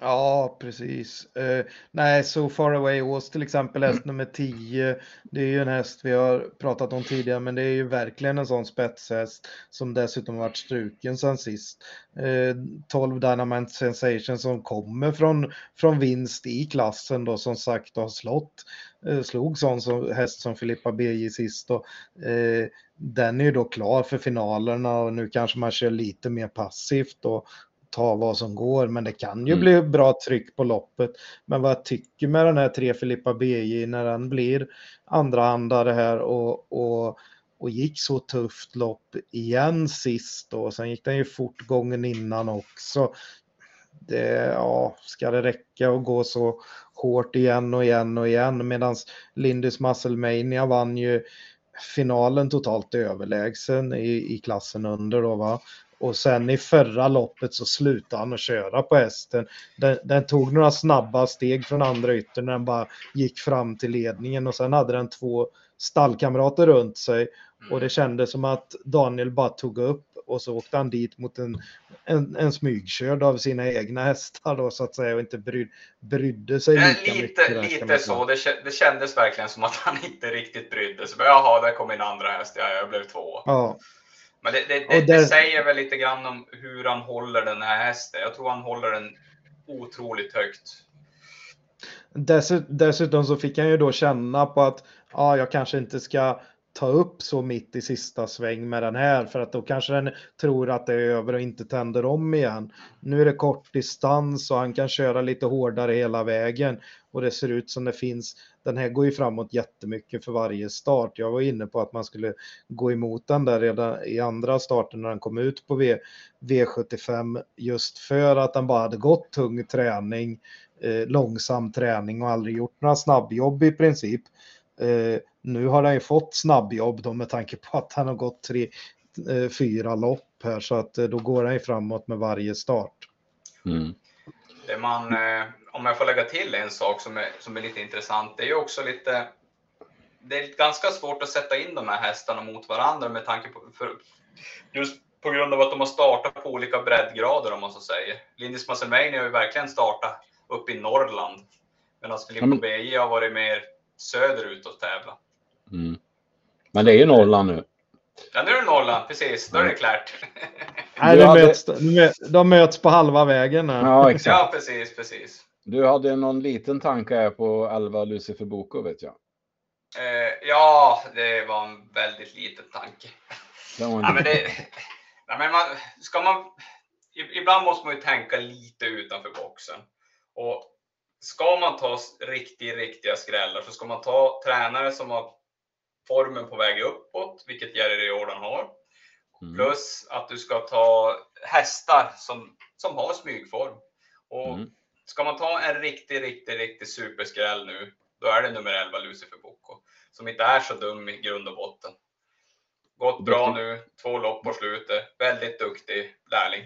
Ja, precis. Eh, nej, So Far Away Ås till exempel, häst nummer 10. Det är ju en häst vi har pratat om tidigare, men det är ju verkligen en sån spetshäst som dessutom varit struken sen sist. Eh, 12 Dynamite Sensation som kommer från, från vinst i klassen då som sagt och har slått, eh, slog sån som, häst som Filippa BJ sist. Och, eh, den är ju då klar för finalerna och nu kanske man kör lite mer passivt och, ta vad som går, men det kan ju mm. bli bra tryck på loppet. Men vad jag tycker med den här 3 Filippa BJ när den blir andrahandare här och, och, och gick så tufft lopp igen sist då. Sen gick den ju fort gången innan också. Det, ja, ska det räcka att gå så hårt igen och igen och igen medan Lindus Musclemania vann ju finalen totalt överlägsen i, i klassen under då va. Och sen i förra loppet så slutade han att köra på hästen. Den, den, tog några snabba steg från andra yttern när den bara gick fram till ledningen och sen hade den två stallkamrater runt sig. Och det kändes som att Daniel bara tog upp och så åkte han dit mot en, en, en smygkörd av sina egna hästar då så att säga och inte bry, brydde sig lika lite, mycket. Lite så, det, kändes verkligen som att han inte riktigt brydde sig. Jaha, där kom en andra häst, ja, jag blev två. Ja. Men det, det, det, det, säger väl lite grann om hur han håller den här hästen. Jag tror han håller den otroligt högt. Dessutom så fick han ju då känna på att ja, jag kanske inte ska ta upp så mitt i sista sväng med den här för att då kanske den tror att det är över och inte tänder om igen. Nu är det kort distans och han kan köra lite hårdare hela vägen och det ser ut som det finns. Den här går ju framåt jättemycket för varje start. Jag var inne på att man skulle gå emot den där redan i andra starten när den kom ut på v, V75 just för att den bara hade gått tung träning, eh, långsam träning och aldrig gjort några snabbjobb i princip. Eh, nu har han ju fått snabbjobb då med tanke på att han har gått tre, eh, fyra lopp här så att eh, då går han ju framåt med varje start. Mm. Det man, eh, om jag får lägga till en sak som är, som är lite intressant, det är ju också lite det är ganska svårt att sätta in de här hästarna mot varandra med tanke på för, just på grund av att de har startat på olika breddgrader om man så säger. Lindis Masselmeini har ju verkligen startat uppe i Norrland. Medan Filippo men- BJ har varit mer söderut och tävla. Mm. Men det är ju Norrland nu. Ja, nu är det Norrland, precis. Då är det klart. (laughs) Nej, de, hade- möts, de mö- de möts på halva vägen. här. Ja, exakt. ja, precis, precis. Du hade någon liten tanke här på 11 Lucifer Boko vet jag. Eh, ja, det var en väldigt liten tanke. Den var Ja, en... men det, nej, men man, ska man, ibland måste man ju tänka lite utanför boxen. Och ska man ta riktigt, riktiga skrällar så ska man ta tränare som har formen på väg uppåt, vilket Jerry Jordan har. Mm. Plus att du ska ta hästar som, som har smygform. Och Mm. ska man ta en riktig, riktig, riktig superskräll nu, då är det nummer 11 Lucifer Bocco. Som inte är så dum i grund och botten. Gått bra Duktig. nu, två lopp på slutet. Väldigt duktig lärling.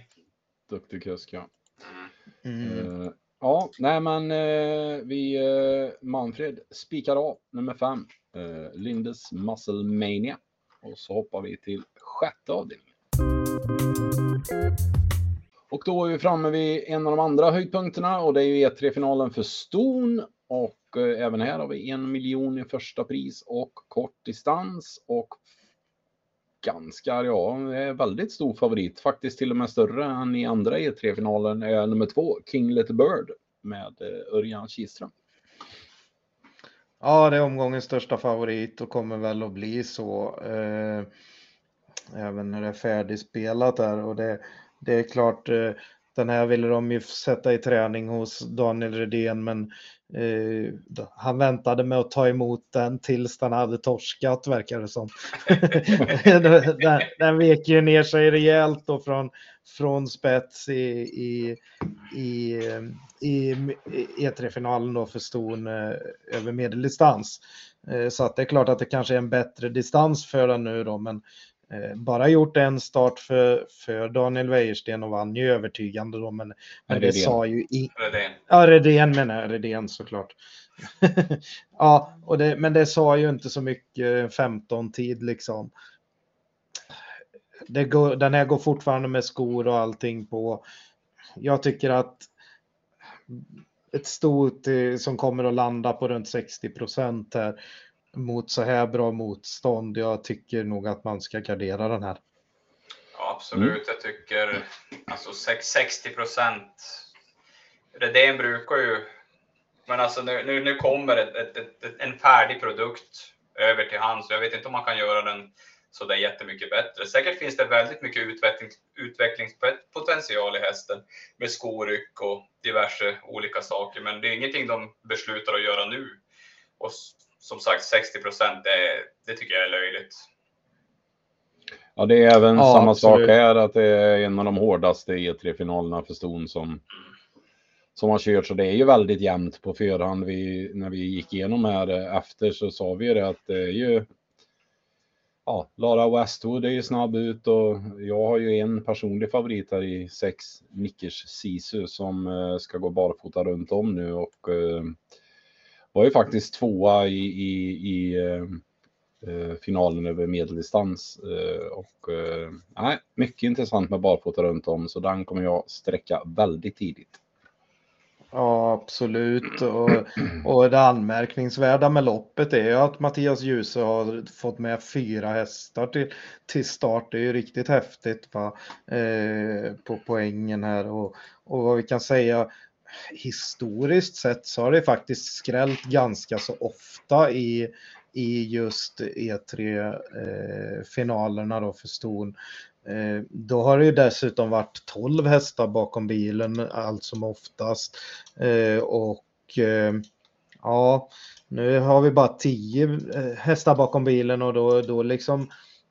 Duktig kusk ja. Mm. Ja, nej men eh, vi eh, Manfred spikar av nummer fem. Eh, Lindes Muscle Mania. Och så hoppar vi till sjätte avdelningen. Och då är vi framme vid en av de andra höjdpunkterna och det är ju E3-finalen för ston. Och eh, även här har vi en miljon i första pris och kort distans och ganska, ja, är väldigt stor favorit. Faktiskt till och med större än i andra E3-finalen är nummer två, King Little Bird med eh, Örjan Kihlström. Ja, det är omgångens största favorit och kommer väl att bli så. Eh, även när det är färdigspelat där. Och det, det är klart, eh, den här ville de ju sätta i träning hos Daniel Redén, men eh, han väntade med att ta emot den tills den hade torskat, verkar det som. (laughs) den, den vek ju ner sig rejält då från, från spets i, i, i, i E3-finalen då för ston eh, över medeldistans. Eh, Så att det är klart att det kanske är en bättre distans för den nu då, men bara gjort en start för, för Daniel Wäjersten och vann ju övertygande då, men, men det sa ju i, Redén. Ja, Redén menar jag, Redén såklart. (laughs) ja, och det, men det sa ju inte så mycket 15 tid liksom. Det går, den här går fortfarande med skor och allting på. Jag tycker att ett stort eh, som kommer att landa på runt 60 procent här mot så här bra motstånd. Jag tycker nog att man ska gardera den här. Ja, absolut. Jag tycker alltså 60 procent. Redén brukar ju, men alltså nu, nu, nu kommer ett, ett, ett, ett, en färdig produkt över till han, så jag vet inte om man kan göra den så där jättemycket bättre. Säkert finns det väldigt mycket utveckling, utvecklingspotential i hästen med skoryck och diverse olika saker, men det är ingenting de beslutar att göra nu. Och som sagt, 60 procent, det, det tycker jag är löjligt. Ja, det är även Ja, samma absolut. sak här att det är en av de hårdaste E3-finalerna för ston som, som har kört. Så det är ju väldigt jämnt på förhand. Vi, när vi gick igenom här eh, efter så sa vi ju det att det är ju Ja, Lara Westwood är ju snabb ut och jag har ju en personlig favorit här i sex Nickers Sisu som eh, ska gå barfota runt om nu och eh, var ju faktiskt tvåa i, i, i eh, eh finalen över medeldistans. Eh, och eh, mycket intressant med barfota runt om så den kommer jag sträcka väldigt tidigt. Ja, absolut. Och, och det anmärkningsvärda med loppet är ju att Mattias Djuse har fått med fyra hästar till, till start. Det är ju riktigt häftigt va? Eh, på poängen här. Och, och vad vi kan säga historiskt sett så har det faktiskt skrällt ganska så ofta i, i just E3-finalerna eh, då för ston. Eh, då har det ju dessutom varit 12 hästar bakom bilen allt som oftast. Eh, och ja, nu har vi bara 10 hästar bakom bilen och då, då liksom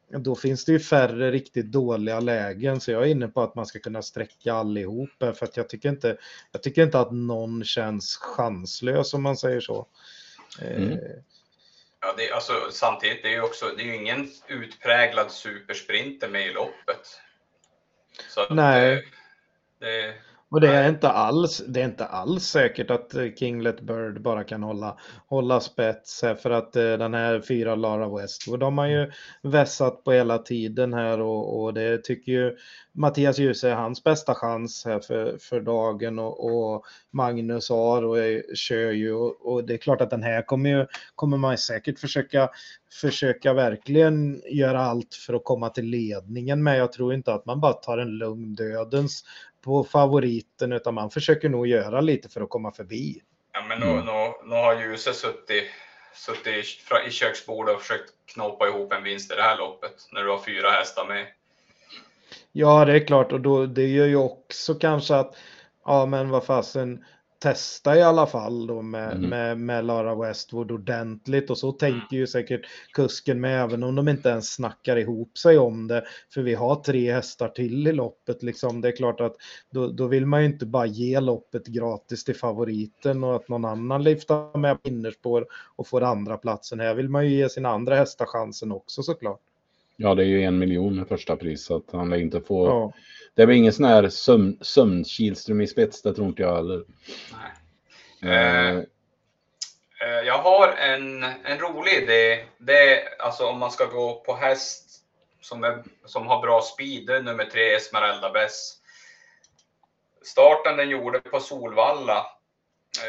då finns det ju färre riktigt dåliga lägen så jag är inne på att man ska kunna sträcka allihop för att jag tycker inte, jag tycker inte att någon känns chanslös om man säger så. Eh, Mm. Ja, det, är- alltså, samtidigt, det är ju också, det är ju ingen utpräglad supersprinter med i loppet. Så Nej. eh, Det, och det är inte alls, det är inte alls säkert att eh, Kinglet Bird bara kan hålla, hålla spets här för att eh, den här fyra Lara Westwood de har ju vässat på hela tiden här och, och det tycker ju Mattias Djuse är hans bästa chans här för, för dagen och, och Magnus har och kör ju och, och, det är klart att den här kommer ju kommer man säkert försöka försöka verkligen göra allt för att komma till ledningen med. jag tror inte att man bara tar en lugn dödens på favoriten utan man försöker nog göra lite för att komma förbi. Ja, men nu, mm. nu, nu har Ljuse suttit, suttit i, i köksbordet och försökt knåpa ihop en vinst i det här loppet när du har fyra hästar med. Ja, det är klart och då, det gör ju också kanske att ja, men vad fasen, testa i alla fall då med, mm. med, med Lara Westwood ordentligt och så tänker ju säkert kusken med även om de inte ens snackar ihop sig om det. För vi har tre hästar till i loppet liksom. Det är klart att då, då vill man ju inte bara ge loppet gratis till favoriten och att någon annan lyfter med på innerspår och får andra platsen. Här vill man ju ge sina andra hästar chansen också såklart. Ja, det är ju en miljon första pris så att han lär inte få ja. Det blir ingen sån här sömn, sömn i spets, det tror inte jag heller. Nej. Eh. Eh, jag har en, en rolig idé. Det är alltså om man ska gå på häst som, är, som har bra speed, nummer tre Esmeralda Bess. Starten den gjorde på Solvalla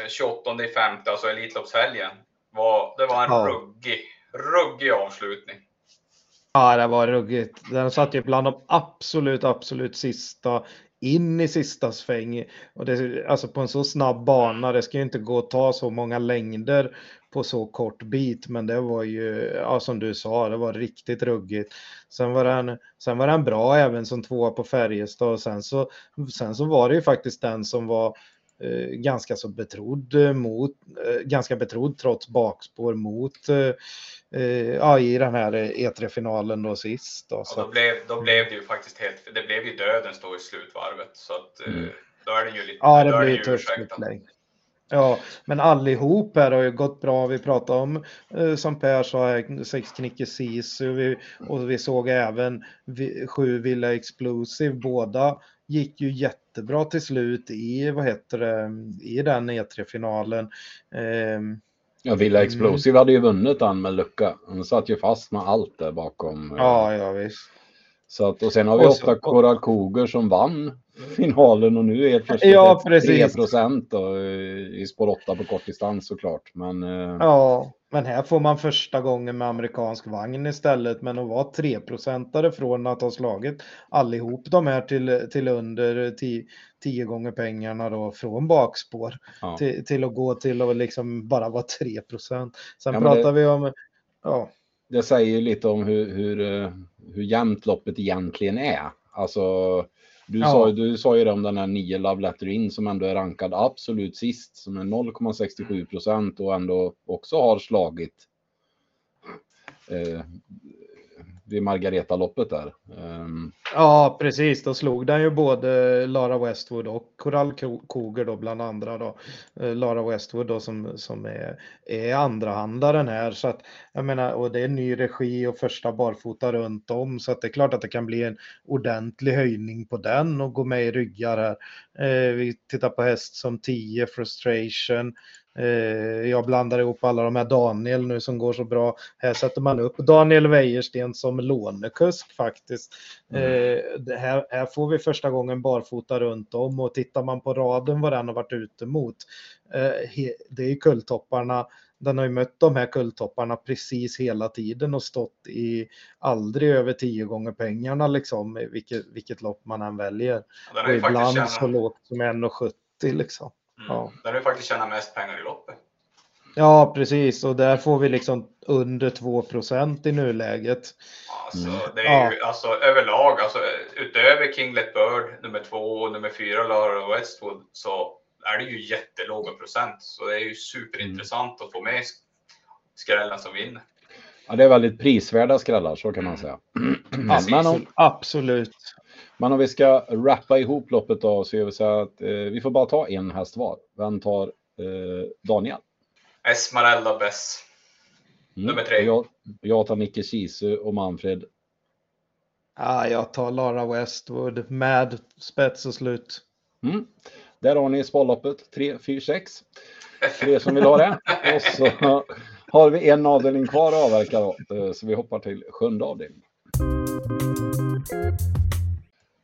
eh, 28 i femte, alltså Elitloppshelgen. Var, det var en ja. ruggig, ruggig avslutning. Ja, det var ruggigt. Den satt ju bland de absolut, absolut sista in i sista sväng. Och det, alltså på en så snabb bana, det ska ju inte gå att ta så många längder på så kort bit, men det var ju, ja, som du sa, det var riktigt ruggigt. Sen var den, sen var den bra även som tvåa på Färjestad och sen så, sen så var det ju faktiskt den som var ganska så betrodd mot, eh, ganska betrodd trots bakspår mot eh, Eh, ja, i den här E3-finalen då sist. Då, så. då, blev, då blev det ju faktiskt helt, det blev ju dödens då i slutvarvet. Så att, eh, mm. då är det ju lite, ja, det blir tufft Ja, men allihop här har ju gått bra. Vi pratade om, eh, som Per sa, sex knickor Sisu och vi såg även sju Villa Explosive. Båda gick ju jättebra till slut i, vad heter det, i den E3-finalen. Eh, Ja, Villa. Explosive mm. hade ju vunnit den med lucka. De satt ju fast med allt där bakom. Ja, ja visst. Så att, och sen har vi åtta Coral Cougar som vann finalen och nu är det ja, 3 procent i spår 8 på kort distans såklart. Men, eh, ja, men här får man första gången med amerikansk vagn istället. Men att vara 3 procentare från att ha slagit allihop de här till, till under 10 gånger pengarna då från bakspår ja. till, till att gå till att liksom bara vara 3 procent. Sen ja, pratar det... vi om ja, det säger ju lite om hur, hur, eh, hur jämnt loppet egentligen är. Alltså, du, ja. sa, du sa ju det om den här 9 Love Letter In som ändå är rankad absolut sist, som är 0,67 procent och ändå också har slagit eh, vid Margareta-loppet där. Um... Ja, precis. Då slog den ju både Lara Westwood och Coral Koger då bland andra då. Eh, Lara Westwood då som, som är, är andrahandaren här så att jag menar och det är ny regi och första barfota runt om så att det är klart att det kan bli en ordentlig höjning på den och gå med i ryggar här. Eh, vi tittar på häst som 10 Frustration Eh, jag blandar ihop alla de här Daniel nu som går så bra. Här sätter man upp Daniel Wäjersten som lånekusk faktiskt. Mm. Eh, här, här, får vi första gången barfota runt om och tittar man på raden vad den har varit ute mot. Eh, det är kulltopparna. Den har ju mött de här kulltopparna precis hela tiden och stått i aldrig över tio gånger pengarna liksom, vilket, vilket lopp man än väljer. Och ibland så lågt som 1,70 liksom. Mm. Ja. Där du faktiskt tjänar mest pengar i loppet. Ja, precis. Och där får vi liksom under 2% i nuläget. Alltså, mm. det är ju alltså, överlag, alltså, utöver Kinglet Bird, nummer två och nummer fyra, Lara Westwood, så är det ju jättelåga procent. Så det är ju superintressant mm. att få med skrällen som vinner. Ja, det är väldigt prisvärda skrällar, så kan man mm. säga. Ja, men om, absolut. Men om vi ska rappa ihop loppet då så gör vi så att eh, vi får bara ta en häst var. Vem tar eh, Daniel? Esmeralda Bess. Mm. Nummer tre. Jag, jag tar Micke Kisu och Manfred. Ja, jag tar Lara Westwood med spets och slut. Mm. Där har ni sparloppet 3, 4, 6. För er som vill ha det. (laughs) Och så har vi en avdelning kvar att avverka då. Eh, så vi hoppar till sjunde avdelningen.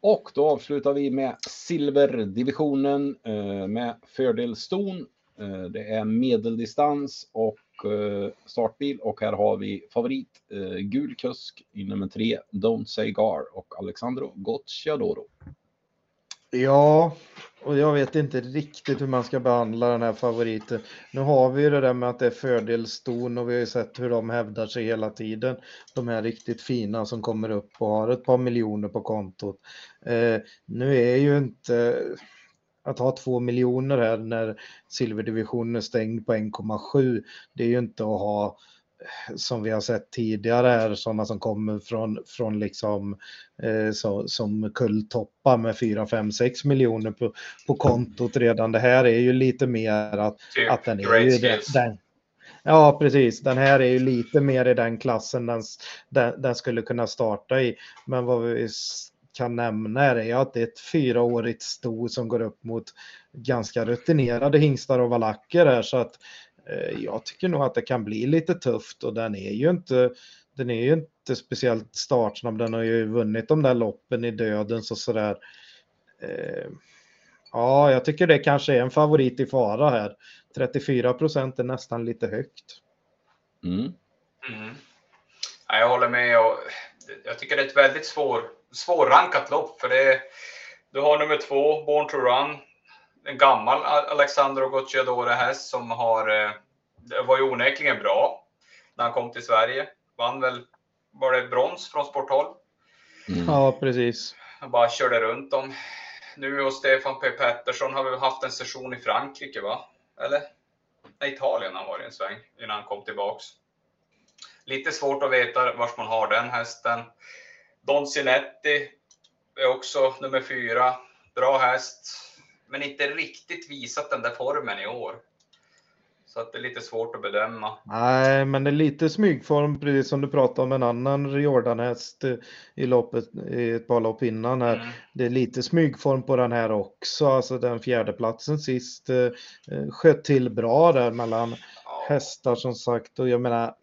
Och då avslutar vi med silverdivisionen eh, med fördel ston. Eh, det är medeldistans och eh, startbil och här har vi favorit gul kusk i nummer tre Don't Say Gar och Alexandro Gocciadoro. Ja, och jag vet inte riktigt hur man ska behandla den här favoriten. Nu har vi ju det där med att det är fördelston och vi har ju sett hur de hävdar sig hela tiden. De här riktigt fina som kommer upp och har ett par miljoner på kontot. Eh, nu är ju inte att ha två miljoner här när silverdivisionen är stängd på 1,7. Det är ju inte att ha som vi har sett tidigare är sådana som kommer från, från liksom eh, så, som kulltoppar med 4, 5, 6 miljoner på, på kontot redan. Det här är ju lite mer att, typ att den är ju den, den, Ja, precis. Den här är ju lite mer i den klassen den, den, den skulle kunna starta i. Men vad vi kan nämna är att det är ett fyraårigt sto som går upp mot ganska rutinerade hingstar och valacker här. Så att jag tycker nog att det kan bli lite tufft och den är ju inte, den är ju inte speciellt startsnabb. Den har ju vunnit de där loppen i dödens och sådär. Eh, ja, jag tycker det kanske är en favorit i fara här. 34 procent är nästan lite högt. Mm. Mm. Ja, jag håller med och jag tycker det är ett väldigt svår, svårrankat lopp för det. Du har nummer två, Born to Run, en gammal Alexandro Gocciadore häst som har, eh, var ju onekligen bra när han kom till Sverige. Vann väl, var det brons från Sporthåll? Mm. Ja, precis. Han bara körde runt dem. Nu och Stefan P Pettersson har vi haft en session i Frankrike, va? Eller? Nej, Italien har varit en sväng innan han kom tillbaks. Lite svårt att veta vart man har den hästen. Don Cinetti är också nummer fyra. Bra häst men inte riktigt visat den där formen i år. Så att det är lite svårt att bedöma. Nej, men det är lite smygform, precis som du pratade om en annan Jordan-häst i loppet, i ett par lopp innan här. Mm. Det är lite smygform på den här också, alltså den fjärde platsen sist eh, sköt till bra där mellan ja. hästar som sagt och jag menar,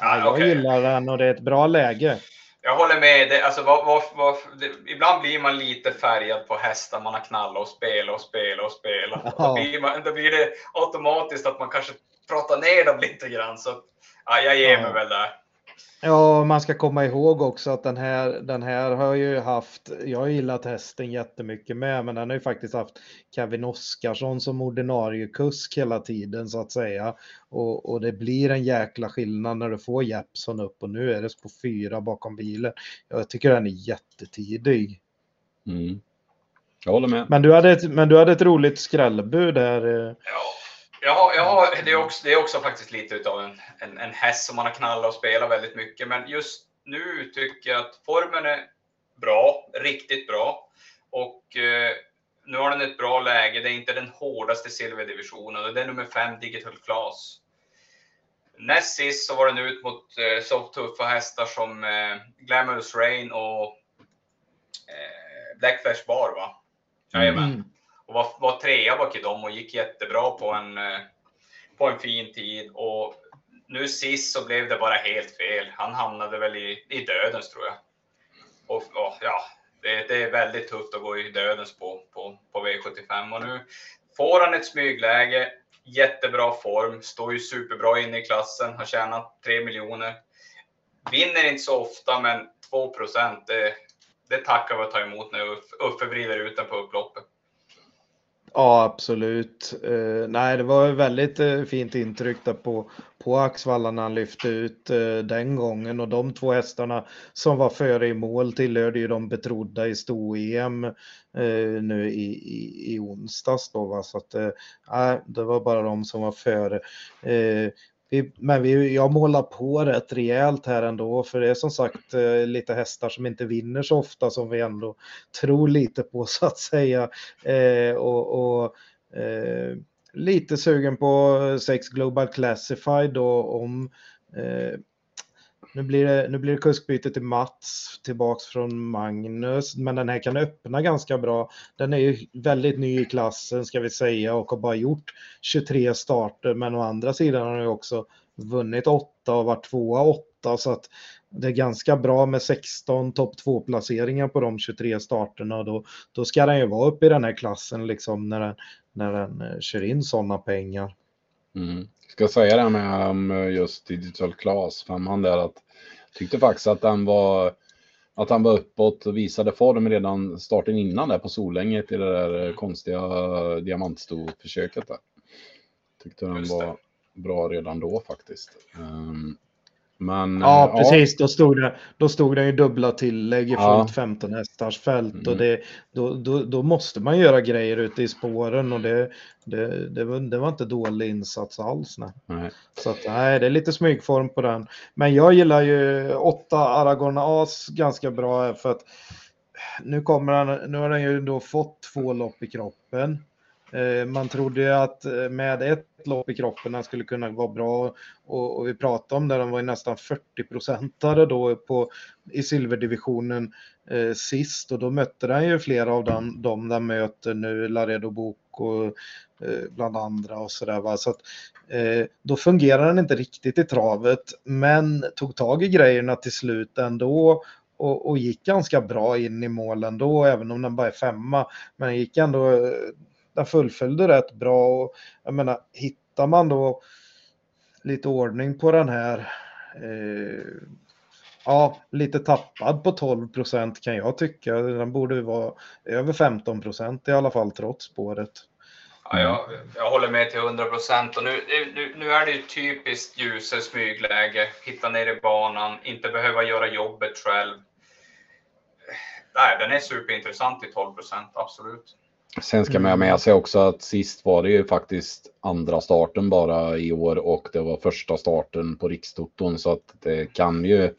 ah, jag okay. gillar den och det är ett bra läge. Jag håller med. Det, alltså, vad, vad, det, ibland blir man lite färgad på hästar man har knallat och spelat och spelat och spelat. Ja. Då, blir man, då blir det automatiskt att man kanske pratar ner dem lite grann. Så ja, jag ger mig väl där. Ja, man ska komma ihåg också att den här, den här har ju haft, jag har gillat hästen jättemycket med, men den har ju faktiskt haft Kevin Oskarsson som ordinarie kusk hela tiden så att säga. Och, och det blir en jäkla skillnad när du får Jeppson upp och nu är det på fyra bakom bilen. Jag tycker den är jättetidig. Mm. Jag håller med. Men du hade ett, men du hade ett roligt skrällbud där. Eh. Ja. Ja, ja det, är också, det är också faktiskt lite utav en, en, en häst som man har knallat och spelat väldigt mycket. Men just nu tycker jag att formen är bra, riktigt bra. Och eh, nu har den ett bra läge. Det är inte den hårdaste silverdivisionen. Det är nummer fem Digital Class. Näst sist så var den ut mot eh, så tuffa hästar som eh, Glamorous Rain och eh, Blackflash Bar va? Jajamän. Mm och var, var trea bak i dem och gick jättebra på en, eh, på en fin tid. Och nu sist så blev det bara helt fel. Han hamnade väl i, i dödens tror jag. Och, och ja, det, det, är väldigt tufft att gå i dödens på, på, på V75 och nu får han ett smygläge. Jättebra form, står ju superbra inne i klassen, har tjänat 3 miljoner. Vinner inte så ofta, men 2 procent, det, det tackar vi att ta emot när Uffe vrider ut den på upploppet. Ja, absolut. Uh, nej, det var ett väldigt uh, fint intryck där på, på Axvalla när han lyfte ut uh, den gången och de två hästarna som var före i mål tillhörde ju de betrodda i sto-EM nu i, i, i onsdags då. Va? Så att, det var bara de som var före. Vi, men vi, jag målar på rätt rejält här ändå, för det är som sagt eh, lite hästar som inte vinner så ofta som vi ändå tror lite på (laughs) så att säga. Eh, och, och eh, lite sugen på sex Global Classified då om eh, nu blir det, nu blir det kuskbyte till Mats, tillbaks från Magnus, men den här kan öppna ganska bra. Den är ju väldigt ny i klassen ska vi säga och har bara gjort 23 starter, men å andra sidan har den ju också vunnit 8 och varit tvåa 8 så att det är ganska bra med 16 topp 2 placeringar på de 23 starterna och då, då ska den ju vara uppe i den här klassen liksom när den, när den eh, kör in sådana pengar. Mm. Ska säga det med um, just Digital Class, femman där, att tyckte faktiskt att den var att han var uppåt och visade form redan starten innan där på Solänget i det där eh, konstiga diamantstoförsöket där. Tyckte den var bra redan då faktiskt. Um, men, ja, precis. Ja. Då, stod det, då stod det ju dubbla tillägg i fullt 15 hästars fält mm. och det, då, då, då, måste man göra grejer ute i spåren och det, det, det, var, det var inte dålig insats alls. Nej. nej. Så att, nej, det är lite smygform på den. Men jag gillar ju 8 Aragorn As ganska bra för att nu, kommer han, nu har han ju då fått två lopp i kroppen. Eh, man trodde att eh, med ett lopp i kroppen han skulle kunna vara bra och, och vi pratade om det, han var ju nästan 40 procentare då på, i silverdivisionen eh, sist och då mötte han ju flera av dem, de där möter nu, Laredo Bok och eh, bland andra och sådär. va, Så att, eh, då fungerar han inte riktigt i travet men tog tag i grejerna till slut ändå och, och, gick ganska bra in i målen då, även om den bara är femma. Men gick ändå eh, den fullföljde rätt bra och jag menar, hittar man då lite ordning på den här eh, ja, lite tappad på 12 procent kan jag tycka. Den borde vara över 15 procent i alla fall trots spåret. Ja, jag, jag håller med till 100 procent och nu, nu, nu, är det ju typiskt ljuser smygläge, hitta ner i banan, inte behöva göra jobbet själv. Nej, den är superintressant i 12 procent, absolut. Sen ska man ha med mm. sig också att sist var det ju faktiskt andra starten bara i år och det var första starten på Rikstoton så att det kan ju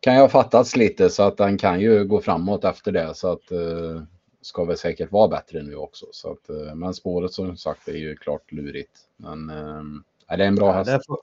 kan ju ha fattats lite så att den kan ju gå framåt efter det så att uh, ska väl säkert vara bättre nu också. Så att, uh, men spåret som sagt är ju klart lurigt. Men det är en bra ja,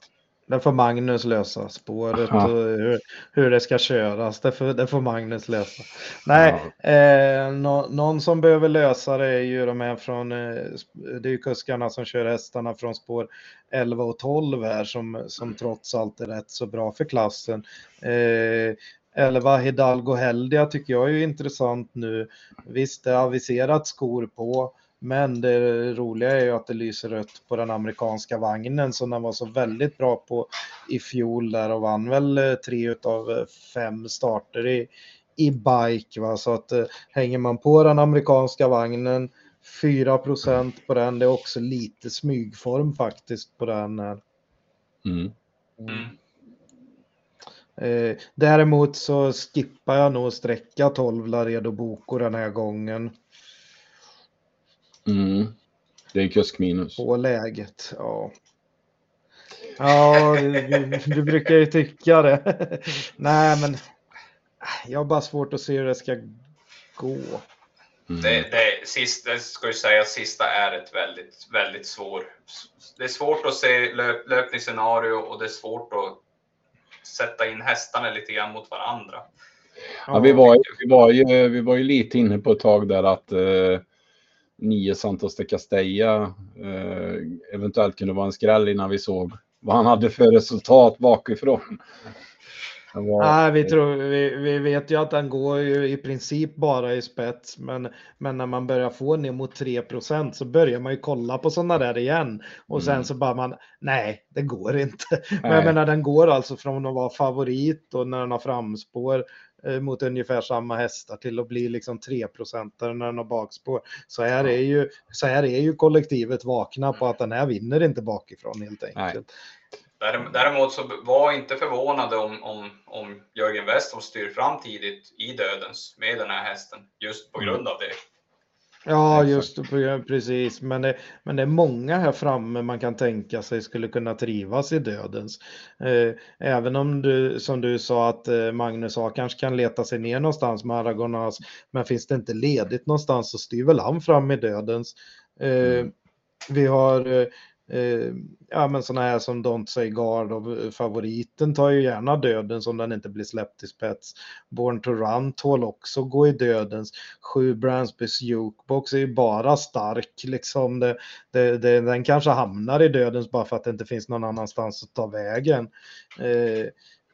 Det får Magnus lösa, spåret och hur, hur, det ska köras. Det får, det får Magnus lösa. Nej, ja. eh, no, någon som behöver lösa det är ju de här från, eh, det är ju kuskarna som kör hästarna från spår 11 och 12 här som, som trots allt är rätt så bra för klassen. Eh, 11 Hidalgo Heldia tycker jag är intressant nu. Visst, det är aviserat skor på. Men det roliga är ju att det lyser rött på den amerikanska vagnen som den var så väldigt bra på i fjol där och vann väl eh, tre av eh, fem starter i, i bike. Va? Så att eh, hänger man på den amerikanska vagnen 4% på den, det är också lite smygform faktiskt på den. Här. Mm. Mm. Eh, däremot så skippar jag nog sträcka 12 Laredo Boko den här gången. Mm. Det är kuskminus. På läget, ja. Ja, du, du, brukar ju tycka det. (laughs) Nej, men jag har bara svårt att se hur det ska gå. Mm. Det, det, sist, det ska ju säga sista är ett väldigt, väldigt svårt. Det är svårt att se löp, löpningsscenario och det är svårt att sätta in hästarna lite grann mot varandra. Ja, vi, var, vi, var ju, vi var ju lite inne på ett tag där att eh, nio Santos de Castella eh, eventuellt kunde vara en skräll innan vi såg vad han hade för resultat bakifrån. Var... Nej, vi, tror, vi, vi, vet ju att han går ju i princip bara i spets, men, men när man börjar få ner mot 3% så börjar man ju kolla på sådana där igen och sen mm. så bara man, nej, det går inte. Nej. Men jag menar, den går alltså från att vara favorit och när den har framspår mot ungefär samma hästar till att bli liksom 3 när den har bakspår. Så här, är ju, så här är ju kollektivet vakna på att den här vinner inte bakifrån helt enkelt. Nej. Däremot så var inte förvånade om, om, om Jörgen Westholm styr fram tidigt i dödens med den här hästen just på grund mm. av det. Ja, just det, precis. Men det, men det är många här framme man kan tänka sig skulle kunna trivas i dödens. Eh, även om du, som du sa, att eh, Magnus A kanske kan leta sig ner någonstans med Aragonas, men finns det inte ledigt någonstans så styr väl han fram i dödens. Eh, mm. Vi har eh, ja men sådana här som Don't Say Guard och eh, favoriten tar ju gärna dödens om den inte blir släppt i spets. Born to Run tål också gå i dödens. Sju Bransbys Jukebox är ju bara stark liksom. Det, det, det, den kanske hamnar i dödens bara för att det inte finns någon annanstans att ta vägen. Eh,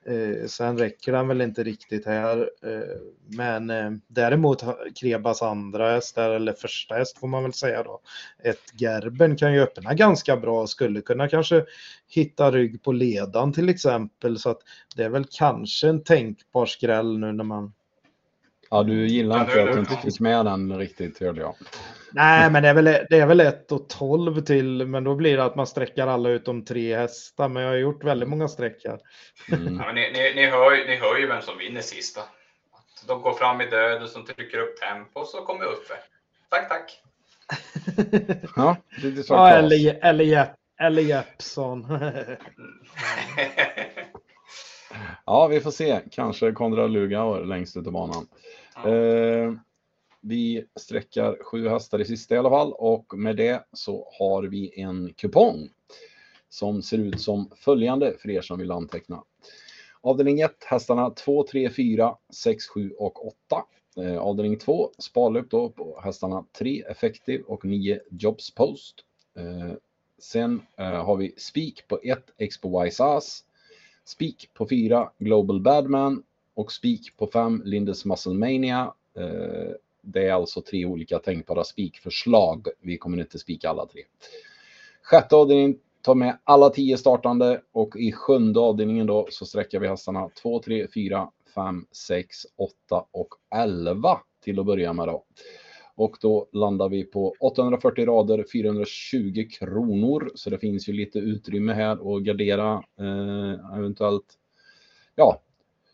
Eh, sen räcker den väl inte riktigt här. Eh, men eh, däremot Krebas andra häst, eller första häst får man väl säga då. Ett Gerben kan ju öppna ganska bra och skulle kunna kanske hitta rygg på ledan till exempel. Så att det är väl kanske en tänkbar skräll nu när man Ja, du gillar inte att du inte fick med den riktigt, hörde jag. Nej, men det är väl, det är väl 1 och 12 till, men då blir det att man sträcker alla utom tre hästar. Men jag har gjort väldigt många sträckar. Mm. Ja, ni, ni, ni, hör, ni hör ju vem som vinner sista. De går fram i döden som trycker upp tempo och så kommer Uffe. Tack, tack. ja, det är så ja, eller, eller, eller Jeppson. Ja, vi får se. Kanske Konrad Lugauer längst ut i banan. Ja. Eh, vi sträckar sju hästar i sista i alla fall och med det så har vi en kupong som ser ut som följande för er som vill anteckna. Avdelning 1, hästarna 2, 3, 4, 6, 7 och 8. Eh, avdelning 2, sparlöp då på hästarna 3, Effective och 9, Jobs Post. Eh, sen eh, har vi spik på 1, Expo Wise Ass. Spik på 4, Global Badman och spik på 5, Lindes Muscle Mania. Eh, det är alltså tre olika tänkbara spikförslag. Vi kommer inte spika alla tre. Sjätte avdelningen tar med alla tio startande och i sjunde avdelningen då så sträcker vi hästarna 2, 3, 4, 5, 6, 8 och 11 till att börja med då. Och då landar vi på 840 rader, 420 kronor. Så det finns ju lite utrymme här att gardera eh, eventuellt ja,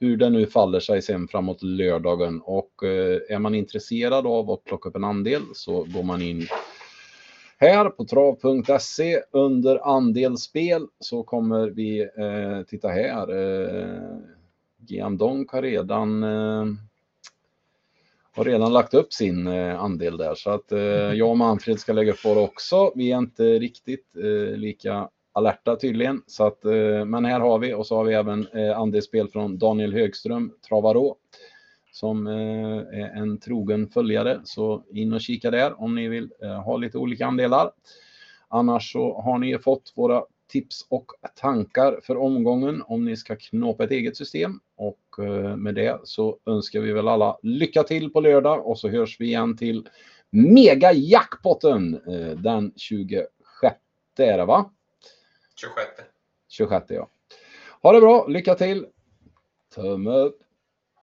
hur det nu faller sig sen framåt lördagen. Och eh, är man intresserad av att plocka upp en andel så går man in här på trav.se under andelsspel så kommer vi, eh, titta här, eh, Giandonk har redan eh, har redan lagt upp sin eh, andel där så att eh, jag och Manfred ska lägga upp vår också. Vi är inte riktigt eh, lika alerta tydligen. Så att, eh, men här har vi och så har vi även eh, andelsspel från Daniel Högström, Travarå, som eh, är en trogen följare. Så in och kika där om ni vill eh, ha lite olika andelar. Annars så har ni fått våra tips och tankar för omgången om ni ska knåpa ett eget system. Och med det så önskar vi väl alla lycka till på lördag och så hörs vi igen till Mega Jackpotten den 26 är det va? 26. 26 ja. Ha det bra, lycka till! Tumme upp!